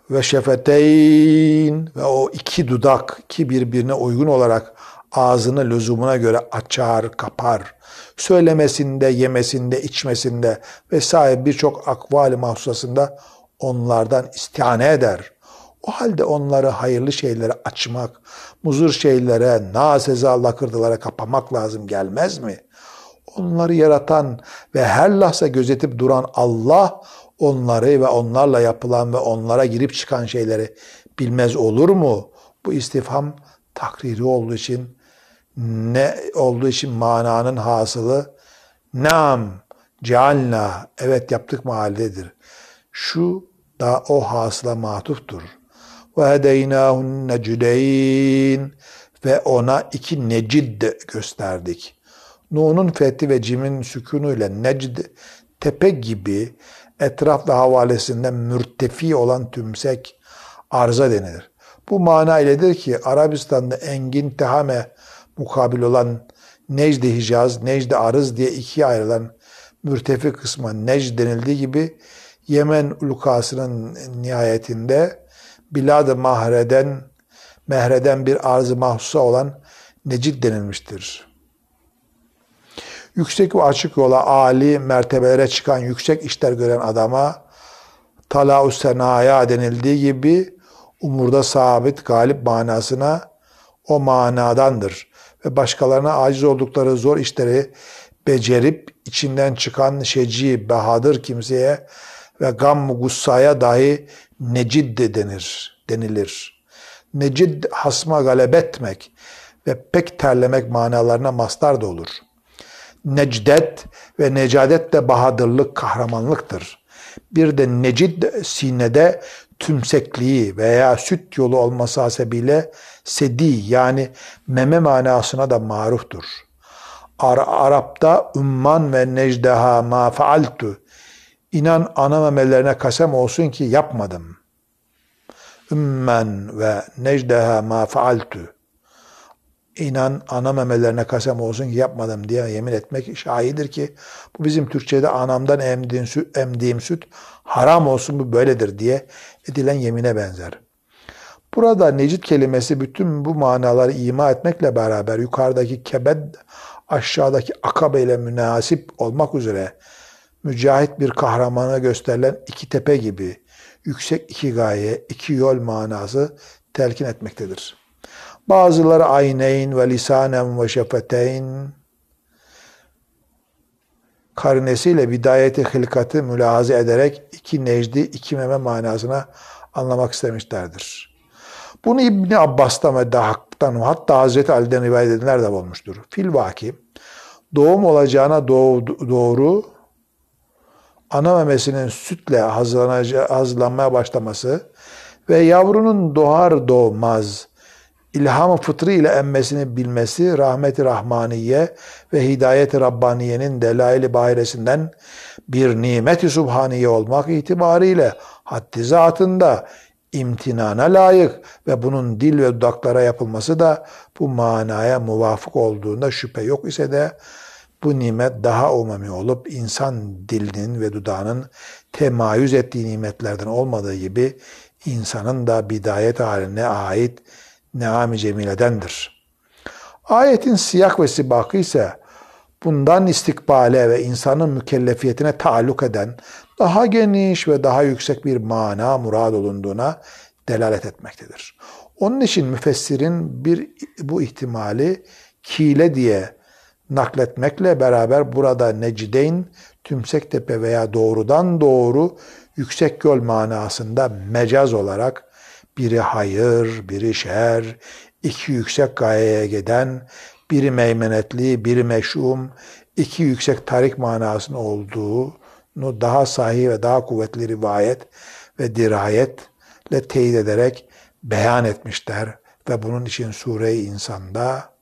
ve şefeteyn ve o iki dudak ki birbirine uygun olarak ağzını lüzumuna göre açar, kapar. Söylemesinde, yemesinde, içmesinde vesaire birçok akvali mahsusasında onlardan istihane eder. O halde onları hayırlı şeylere açmak, muzur şeylere, naseza lakırdılara kapamak lazım gelmez mi? Onları yaratan ve her lahza gözetip duran Allah onları ve onlarla yapılan ve onlara girip çıkan şeyleri bilmez olur mu? Bu istifham takriri olduğu için ne olduğu için mananın hasılı nam cealna evet yaptık mahalledir. Şu da o hasıla matuftur. Ve hedeynâhun necdeyn ve ona iki necid gösterdik. Nun'un fethi ve cimin sükunuyla necd tepe gibi etraf ve havalesinde mürtefi olan tümsek arza denilir. Bu mana iledir ki Arabistan'da engin tehame mukabil olan Necd-i Hicaz, Necd-i Arız diye ikiye ayrılan mürtefi kısma Necd denildiği gibi Yemen ulukasının nihayetinde Bilad-ı Mahre'den Mehre'den bir arz-ı mahsusa olan Necid denilmiştir. Yüksek ve açık yola, âli mertebelere çıkan, yüksek işler gören adama talau senaya denildiği gibi umurda sabit, galip manasına o manadandır. Ve başkalarına aciz oldukları zor işleri becerip içinden çıkan şeci, bahadır kimseye ve gam gussaya dahi necid de denir, denilir. Necid hasma galebetmek ve pek terlemek manalarına mastar da olur. Necdet ve necadet de bahadırlık, kahramanlıktır. Bir de necid sinede tümsekliği veya süt yolu olması hasebiyle sedi yani meme manasına da maruftur. Ar Arap'ta umman ve necdeha ma faaltu İnan ana memelerine kasem olsun ki yapmadım. Ümmen ve necdeha ma faaltu. İnan ana memelerine kasem olsun ki yapmadım diye yemin etmek şahidir ki bu bizim Türkçe'de anamdan emdiğim süt, emdiğim süt haram olsun bu böyledir diye edilen yemine benzer. Burada necid kelimesi bütün bu manaları ima etmekle beraber yukarıdaki kebed aşağıdaki akabe ile münasip olmak üzere mücahit bir kahramana gösterilen iki tepe gibi yüksek iki gaye, iki yol manası telkin etmektedir. Bazıları ayneyn ve lisanen ve şefeteyn karinesiyle bidayeti hilkatı mülahaze ederek iki necdi, iki meme manasına anlamak istemişlerdir. Bunu İbni Abbas'tan ve Dahak'tan hatta Hazreti Ali'den rivayet edenler de olmuştur. Fil vaki doğum olacağına doğru ana memesinin sütle hazırlanmaya başlaması ve yavrunun doğar doğmaz ilham-ı fıtrı ile emmesini bilmesi rahmeti rahmaniye ve hidayet-i rabbaniyenin delail-i bahiresinden bir nimet-i subhaniye olmak itibariyle haddi zatında imtinana layık ve bunun dil ve dudaklara yapılması da bu manaya muvafık olduğunda şüphe yok ise de bu nimet daha umumi olup insan dilinin ve dudağının temayüz ettiği nimetlerden olmadığı gibi insanın da bidayet haline ait neam-i cemiledendir. Ayetin siyak ve sibakı ise bundan istikbale ve insanın mükellefiyetine taalluk eden daha geniş ve daha yüksek bir mana murad olunduğuna delalet etmektedir. Onun için müfessirin bir bu ihtimali kile diye nakletmekle beraber burada Necideyn, Tümsektepe veya doğrudan doğru yüksek yol manasında mecaz olarak biri hayır, biri şer, iki yüksek gayeye giden, biri meymenetli, biri meşhum, iki yüksek tarik manasının olduğunu daha sahih ve daha kuvvetli rivayet ve dirayetle teyit ederek beyan etmişler ve bunun için Sure-i İnsan'da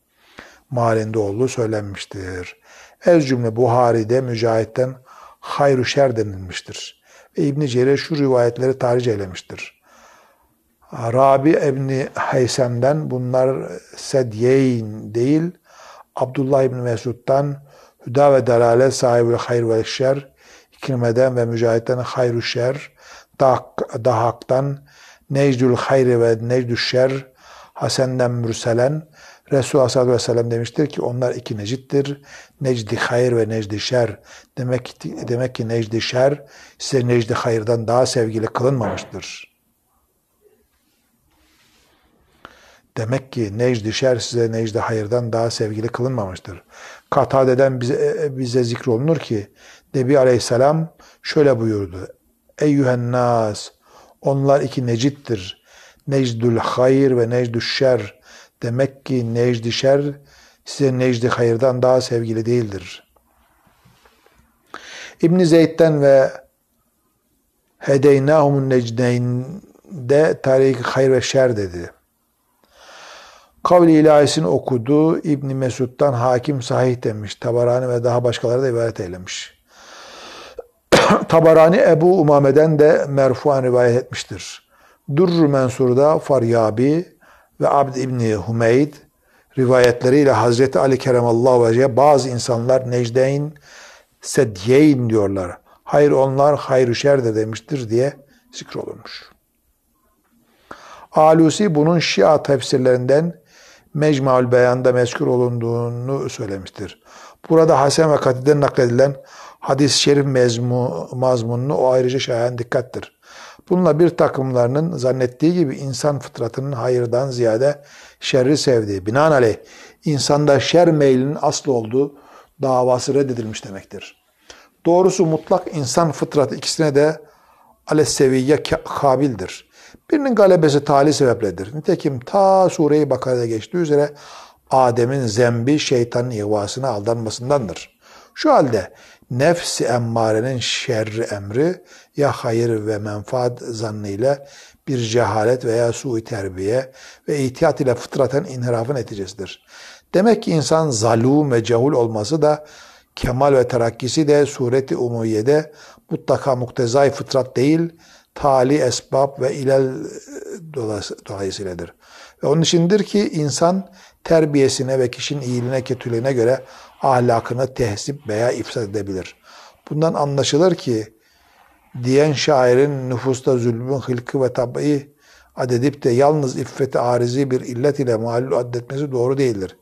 malinde olduğu söylenmiştir. Ez cümle Buhari'de Mücahit'ten hayru şer denilmiştir. Ve İbn Cerir şu rivayetleri tarih eylemiştir. Rabi İbni Haysem'den bunlar sedyeyn değil, Abdullah İbni Mesud'dan Hüda ve Dalalet sahibi hayr ve şer, İkrime'den ve Mücahit'ten hayru şer, Dahak'tan necdül hayri ve necdül şer hasenden mürselen Resulullah Aleyhisselatü Vesselam demiştir ki onlar iki necittir. Necdi hayır ve necdi şer. Demek ki, demek ki necdi şer size necdi hayırdan daha sevgili kılınmamıştır. Demek ki necdi şer size necdi hayırdan daha sevgili kılınmamıştır. Katade'den bize, bize zikrolunur ki Nebi Aleyhisselam şöyle buyurdu. Eyyühen nas onlar iki necittir. Necdül hayır ve necdül şer. Demek ki necdi şer size necdi hayırdan daha sevgili değildir. İbn Zeyd'den ve Hedeynahumun necdeyn'de tarih hayır ve şer dedi. Kavli ilahisini okudu. İbn Mesud'dan hakim sahih demiş. Tabarani ve daha başkaları da ibaret eylemiş. Tabarani Ebu Umame'den de merfuan rivayet etmiştir. Durr Mensur'da Faryabi ve Abd İbni Humeyd rivayetleriyle Hazreti Ali Keremallahu Vece'ye bazı insanlar Necdeyn, Sedyeyn diyorlar. Hayır onlar hayır şer de demiştir diye zikrolunmuş. Alusi bunun Şia tefsirlerinden Mecmual Beyan'da mezkur olunduğunu söylemiştir. Burada Hasan ve Katid'den nakledilen hadis-i şerif mezmu, mazmununu o ayrıca şayan dikkattir. Bununla bir takımlarının zannettiği gibi insan fıtratının hayırdan ziyade şerri sevdiği, binaenaleyh insanda şer meylinin aslı olduğu davası reddedilmiş demektir. Doğrusu mutlak insan fıtratı ikisine de alesseviye kabildir. Birinin galebesi tali sebepledir. Nitekim ta Sure-i Bakara'da geçtiği üzere Adem'in zembi şeytanın ihvasına aldanmasındandır. Şu halde nefsi emmarenin şerri emri ya hayır ve menfaat zannıyla bir cehalet veya sui terbiye ve ihtiyat ile fıtraten inhirafın neticesidir. Demek ki insan zalum ve cehul olması da kemal ve terakkisi de sureti umuyede mutlaka muktezai fıtrat değil, tali esbab ve ilel dolayısıyladır. Ve onun içindir ki insan terbiyesine ve kişinin iyiliğine, kötülüğüne göre ahlakını tehzip veya ifsad edebilir. Bundan anlaşılır ki diyen şairin nüfusta zulmün hılkı ve tabi adedip de yalnız iffeti arizi bir illet ile malul addetmesi doğru değildir.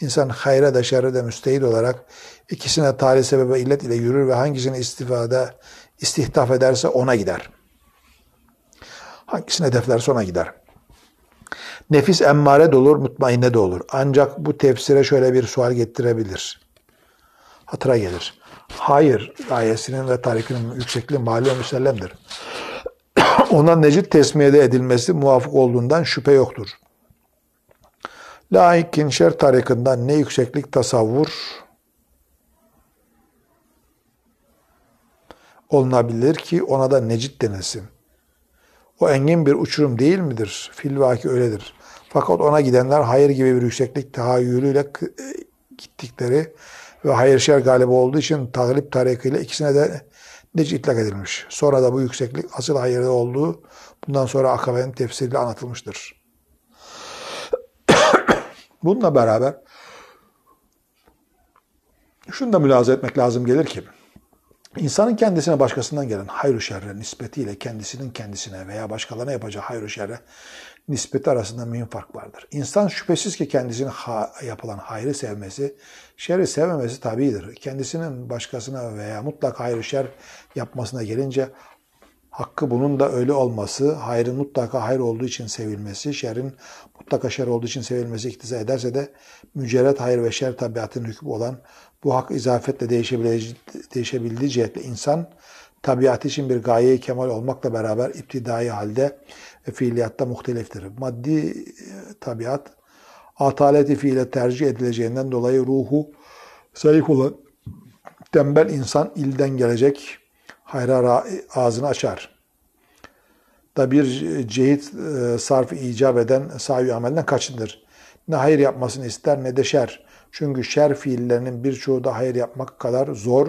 İnsan hayra da şerre de müstehil olarak ikisine tarih sebebe illet ile yürür ve hangisini istifade istihdaf ederse ona gider. Hangisini hedeflerse ona gider. Nefis emmare de olur, mutmainne de olur. Ancak bu tefsire şöyle bir sual getirebilir. Hatıra gelir. Hayır ayesinin ve tarikinin yüksekliği mali müsellemdir. Ona necit tesmiyede edilmesi muvafık olduğundan şüphe yoktur. Lakin şer tarikından ne yükseklik tasavvur olunabilir ki ona da necit denilsin. O engin bir uçurum değil midir? Filvaki öyledir. Fakat ona gidenler hayır gibi bir yükseklik tahayyülüyle e, gittikleri ve hayır şer galibi olduğu için taglip tarikiyle ikisine de nec itlak edilmiş. Sonra da bu yükseklik asıl hayırda olduğu bundan sonra akabenin tefsiriyle anlatılmıştır. Bununla beraber şunu da mülaza etmek lazım gelir ki insanın kendisine başkasından gelen hayır şerre nispetiyle kendisinin kendisine veya başkalarına yapacağı hayır şerre nispeti arasında mühim fark vardır. İnsan şüphesiz ki kendisine ha yapılan hayrı sevmesi, şerri sevmemesi tabidir. Kendisinin başkasına veya mutlak hayır şer yapmasına gelince hakkı bunun da öyle olması, hayrın mutlaka hayır olduğu için sevilmesi, şerrin mutlaka şer olduğu için sevilmesi iktiza ederse de mücerret hayır ve şer tabiatının hükmü olan bu hak izafetle değişebildiği, cihetle insan tabiatı için bir gaye kemal olmakla beraber iptidai halde ve fiiliyatta muhteliftir. Maddi e, tabiat ataleti fiile tercih edileceğinden dolayı ruhu zayıf olan tembel insan ilden gelecek hayra ağzını açar. Da bir cehit e, sarf icap eden sahi amelden kaçındır. Ne hayır yapmasını ister ne de şer. Çünkü şer fiillerinin birçoğu da hayır yapmak kadar zor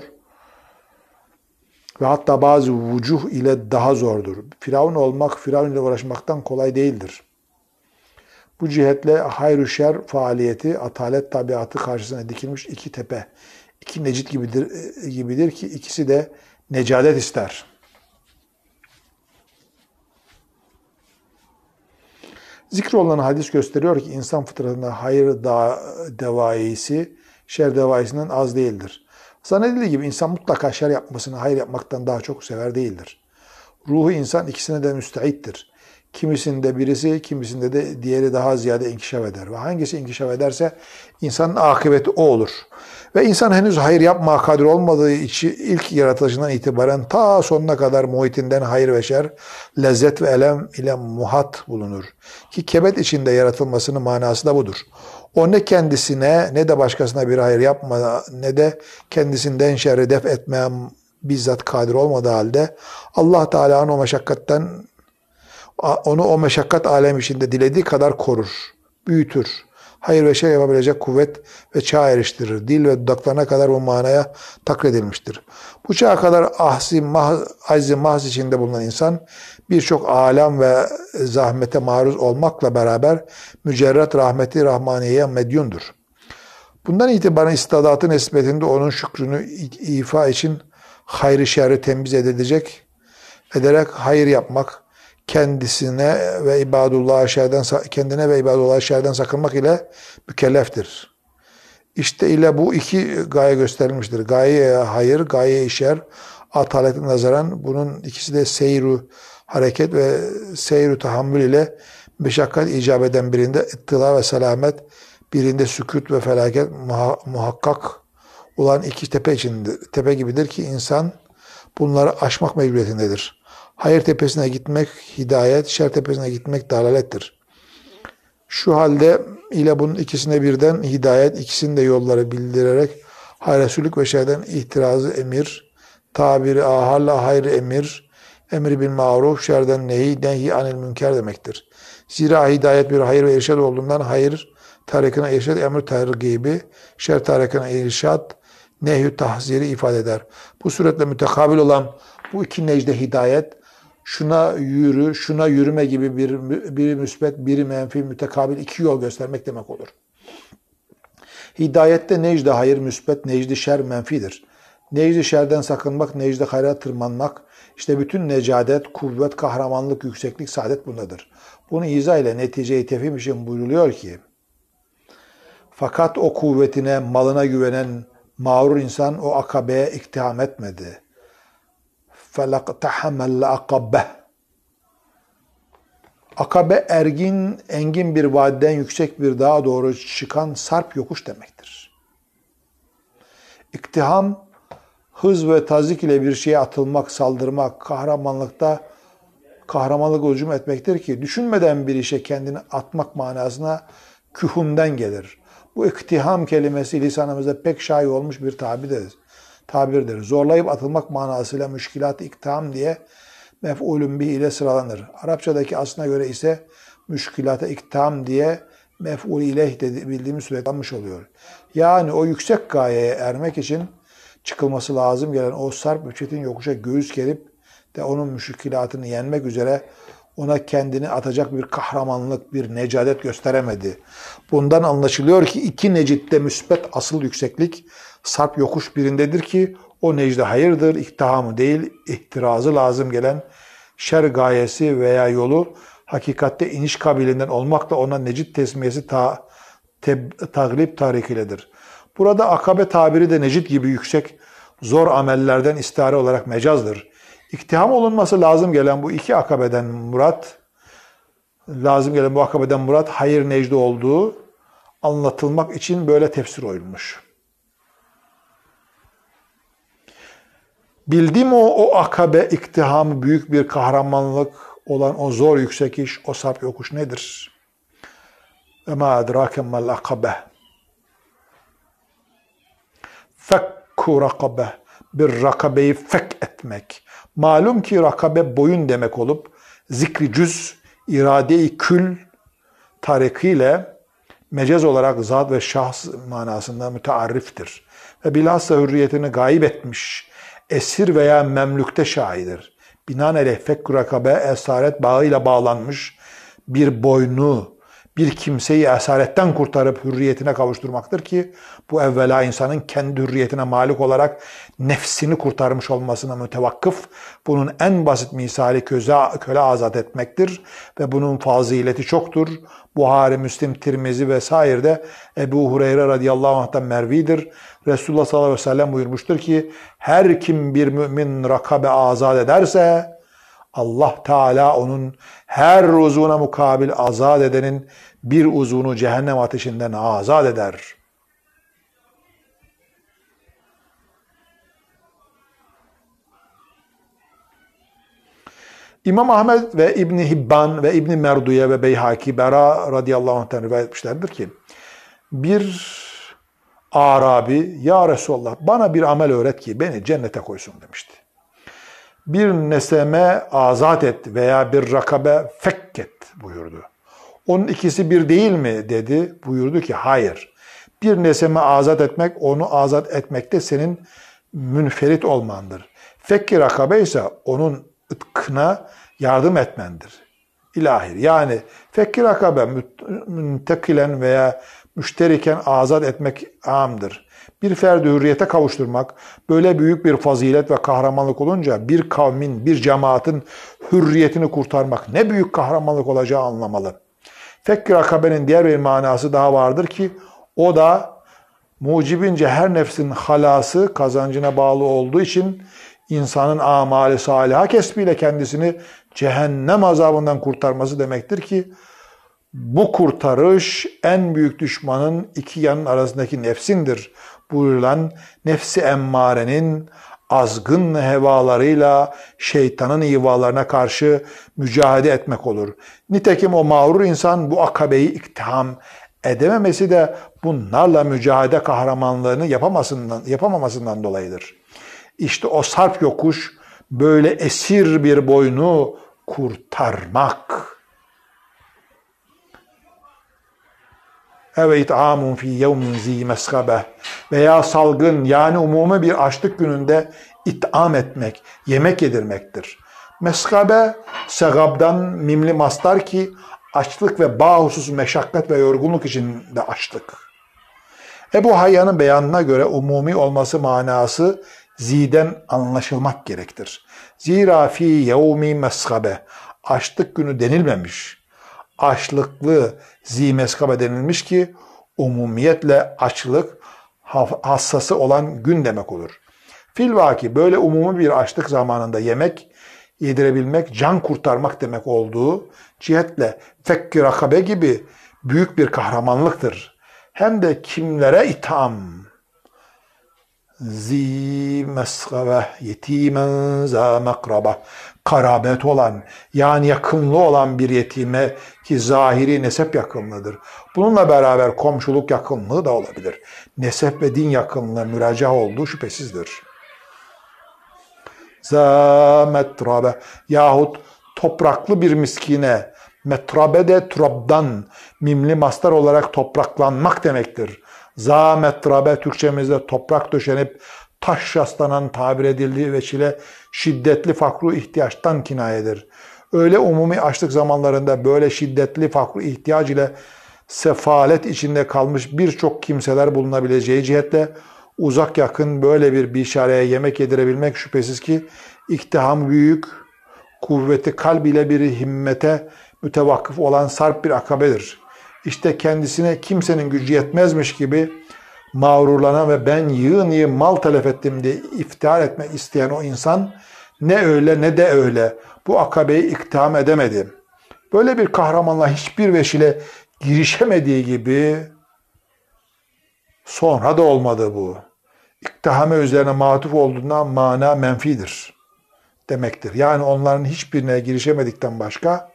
ve hatta bazı vucuh ile daha zordur. Firavun olmak, Firavun ile uğraşmaktan kolay değildir. Bu cihetle hayr şer faaliyeti atalet tabiatı karşısına dikilmiş iki tepe, iki necit gibidir, gibidir ki ikisi de necadet ister. Zikrolunan hadis gösteriyor ki insan fıtratında hayır da devaisi şer devaisinden az değildir. Zannedildiği gibi insan mutlaka şer yapmasını hayır yapmaktan daha çok sever değildir. Ruhu insan ikisine de müsteittir. Kimisinde birisi, kimisinde de diğeri daha ziyade inkişaf eder. Ve hangisi inkişaf ederse insanın akıbeti o olur. Ve insan henüz hayır yapma kadir olmadığı için ilk yaratılışından itibaren ta sonuna kadar muhitinden hayır ve şer, lezzet ve elem ile muhat bulunur. Ki kebet içinde yaratılmasının manası da budur. O ne kendisine ne de başkasına bir hayır yapma ne de kendisinden şerri def etmeye bizzat kadir olmadığı halde Allah Teala'nın o meşakkatten onu o meşakkat alem içinde dilediği kadar korur, büyütür. Hayır ve şey yapabilecek kuvvet ve çağ eriştirir. Dil ve dudaklarına kadar bu manaya takredilmiştir. Bu çağa kadar ahzi, mah, azzi, mahz içinde bulunan insan birçok alem ve zahmete maruz olmakla beraber mücerret rahmeti rahmaniyeye medyundur. Bundan itibaren istidatı nispetinde onun şükrünü ifa için hayrı şerri temiz edilecek, ederek hayır yapmak, kendisine ve ibadullah şerden kendine ve ibadullah şerden sakınmak ile mükelleftir. İşte ile bu iki gaye gösterilmiştir. Gaye hayır, gaye şer. Ataletin nazaran bunun ikisi de seyru hareket ve seyru tahammül ile meşakkat icap eden birinde ittila ve selamet, birinde sükut ve felaket muhakkak olan iki tepe içindir. Tepe gibidir ki insan bunları aşmak mecburiyetindedir. Hayır tepesine gitmek hidayet, şer tepesine gitmek dalalettir. Şu halde ile bunun ikisine birden hidayet, ikisinin de yolları bildirerek hayresulük ve şerden ihtirazı emir, tabiri ahalla hayrı emir, emri bil maruf, şerden nehi, nehi anil münker demektir. Zira hidayet bir hayır ve irşad olduğundan hayır tarikine irşad, emr tergibi, şer tarikine irşad, nehyü tahziri ifade eder. Bu suretle mütekabil olan bu iki necde hidayet, şuna yürü, şuna yürüme gibi bir biri müsbet, biri menfi, mütekabil iki yol göstermek demek olur. Hidayette necde hayır müsbet, necdi şer menfidir. Necdi şerden sakınmak, necdi hayra tırmanmak, işte bütün necadet, kuvvet, kahramanlık, yükseklik, saadet bundadır. Bunu izah ile neticeyi tefhim için buyruluyor ki, fakat o kuvvetine, malına güvenen mağrur insan o akabeye iktiham etmedi felaktahamel akabe. Akabe ergin, engin bir vadiden yüksek bir dağa doğru çıkan sarp yokuş demektir. İktiham, hız ve tazik ile bir şeye atılmak, saldırmak, kahramanlıkta kahramanlık hücum etmektir ki düşünmeden bir işe kendini atmak manasına kühümden gelir. Bu iktiham kelimesi lisanımızda pek şayi olmuş bir tabidedir tabirdir. Zorlayıp atılmak manasıyla müşkilat iktiham diye mef'ulün bih ile sıralanır. Arapçadaki aslına göre ise müşkilata iktiham diye mef'ul ileh bildiğimiz surette almış oluyor. Yani o yüksek gayeye ermek için çıkılması lazım gelen o sarp müçetin yokuşa göğüs gerip de onun müşkilatını yenmek üzere ona kendini atacak bir kahramanlık, bir necadet gösteremedi. Bundan anlaşılıyor ki iki necitte müsbet asıl yükseklik sarp yokuş birindedir ki o necde hayırdır, iktihamı değil, ihtirazı lazım gelen şer gayesi veya yolu hakikatte iniş kabilinden olmakla ona necit tesmiyesi ta, te, taglip tarikiledir. Burada akabe tabiri de necit gibi yüksek, zor amellerden istihare olarak mecazdır. İktiham olunması lazım gelen bu iki akabeden murat, lazım gelen bu akabeden murat hayır necde olduğu anlatılmak için böyle tefsir oyulmuş. Bildim o, o akabe iktihamı büyük bir kahramanlık olan o zor yüksek iş, o sarp yokuş nedir? Ve ma adrake mal akabe. Fekku rakabe. Bir rakabeyi fek etmek. Malum ki rakabe boyun demek olup zikri cüz, irade-i kül tarikiyle mecaz olarak zat ve şahs manasında mütearriftir. Ve bilhassa hürriyetini gayip etmiş, esir veya memlükte şahidir. Binaenaleyh fekk rakabe esaret bağıyla bağlanmış bir boynu, bir kimseyi esaretten kurtarıp hürriyetine kavuşturmaktır ki bu evvela insanın kendi hürriyetine malik olarak nefsini kurtarmış olmasına mütevakkıf. Bunun en basit misali köze, köle azat etmektir ve bunun fazileti çoktur. Buhari, Müslim, Tirmizi vesairede Ebu Hureyre radıyallahu anh'tan mervidir. Resulullah sallallahu aleyhi ve sellem buyurmuştur ki her kim bir mümin rakabe azat ederse Allah Teala onun her uzuna mukabil azat edenin bir uzunu cehennem ateşinden azat eder. İmam Ahmed ve İbn Hibban ve İbn Merduye ve Beyhaki Bera radıyallahu anh'tan rivayet etmişlerdir ki bir Arabi ya Resulallah bana bir amel öğret ki beni cennete koysun demişti bir neseme azat et veya bir rakabe fekket buyurdu. Onun ikisi bir değil mi dedi. Buyurdu ki hayır. Bir neseme azat etmek onu azat etmekte senin münferit olmandır. Fekki rakabe ise onun ıtkına yardım etmendir. İlahir. Yani fekki rakabe müntekilen veya müşteriken azat etmek amdır bir ferdi hürriyete kavuşturmak böyle büyük bir fazilet ve kahramanlık olunca bir kavmin, bir cemaatin hürriyetini kurtarmak ne büyük kahramanlık olacağı anlamalı. Fekk rakabenin diğer bir manası daha vardır ki o da mucibince her nefsin halası kazancına bağlı olduğu için insanın amali saliha kesbiyle kendisini cehennem azabından kurtarması demektir ki bu kurtarış en büyük düşmanın iki yanın arasındaki nefsindir buyurulan nefsi emmarenin azgın hevalarıyla şeytanın ivalarına karşı mücadele etmek olur. Nitekim o mağrur insan bu akabeyi iktiham edememesi de bunlarla mücadele kahramanlığını yapamasından, yapamamasından dolayıdır. İşte o sarp yokuş böyle esir bir boynu kurtarmak Eve it'amun fi yevmin zi meskabe veya salgın yani umumi bir açlık gününde it'am etmek, yemek yedirmektir. Meskabe segabdan mimli mastar ki açlık ve bahusuz meşakkat ve yorgunluk içinde açlık. Ebu Hayyan'ın beyanına göre umumi olması manası ziden anlaşılmak gerektir. Zira fi yevmi meskabe açlık günü denilmemiş açlıklı zimeskaba denilmiş ki umumiyetle açlık hassası olan gün demek olur. Filvaki böyle umumi bir açlık zamanında yemek yedirebilmek, can kurtarmak demek olduğu cihetle fekki rakabe gibi büyük bir kahramanlıktır. Hem de kimlere itham? Zi mesgave yetimen za mekraba karabet olan yani yakınlı olan bir yetime ki zahiri nesep yakınlığıdır. Bununla beraber komşuluk yakınlığı da olabilir. Nesep ve din yakınlığı müracaat olduğu şüphesizdir. Za yahut topraklı bir miskine metrabe de turabdan mimli mastar olarak topraklanmak demektir. Za metrabe Türkçemizde toprak döşenip taş yaslanan tabir edildiği veçile şiddetli fakru ihtiyaçtan kinayedir. Öyle umumi açlık zamanlarında böyle şiddetli fakru ihtiyaç ile sefalet içinde kalmış birçok kimseler bulunabileceği cihetle uzak yakın böyle bir bişareye yemek yedirebilmek şüphesiz ki iktiham büyük, kuvveti kalb ile bir himmete mütevakkıf olan sarp bir akabedir. İşte kendisine kimsenin gücü yetmezmiş gibi mağrurlanan ve ben yığın yığın mal telef ettim diye iftihar etmek isteyen o insan ne öyle ne de öyle bu akabeyi iktiham edemedi. Böyle bir kahramanla hiçbir veşile girişemediği gibi sonra da olmadı bu. İktihame üzerine matuf olduğundan mana menfidir demektir. Yani onların hiçbirine girişemedikten başka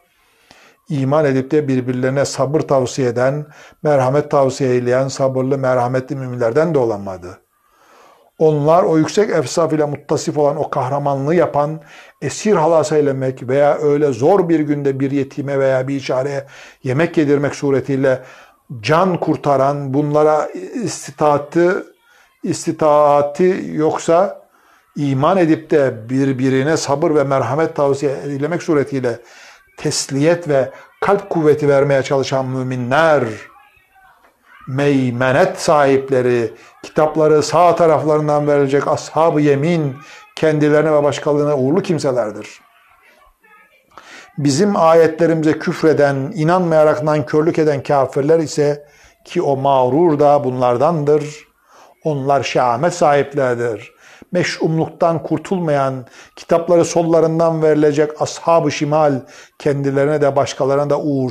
iman edip de birbirlerine sabır tavsiye eden, merhamet tavsiye eyleyen sabırlı, merhametli müminlerden de olamadı. Onlar o yüksek efsaf ile muttasif olan o kahramanlığı yapan, esir halas eylemek veya öyle zor bir günde bir yetime veya bir içareye yemek yedirmek suretiyle can kurtaran, bunlara istitaatı, istitaati yoksa iman edip de birbirine sabır ve merhamet tavsiye edilemek suretiyle tesliyet ve kalp kuvveti vermeye çalışan müminler, meymenet sahipleri, kitapları sağ taraflarından verilecek ashab-ı yemin, kendilerine ve başkalarına uğurlu kimselerdir. Bizim ayetlerimize küfreden, inanmayarak nankörlük eden kafirler ise ki o mağrur da bunlardandır. Onlar şehamet sahipleridir. Meş'umluktan kurtulmayan, kitapları sollarından verilecek ashab-ı şimal kendilerine de başkalarına da uğur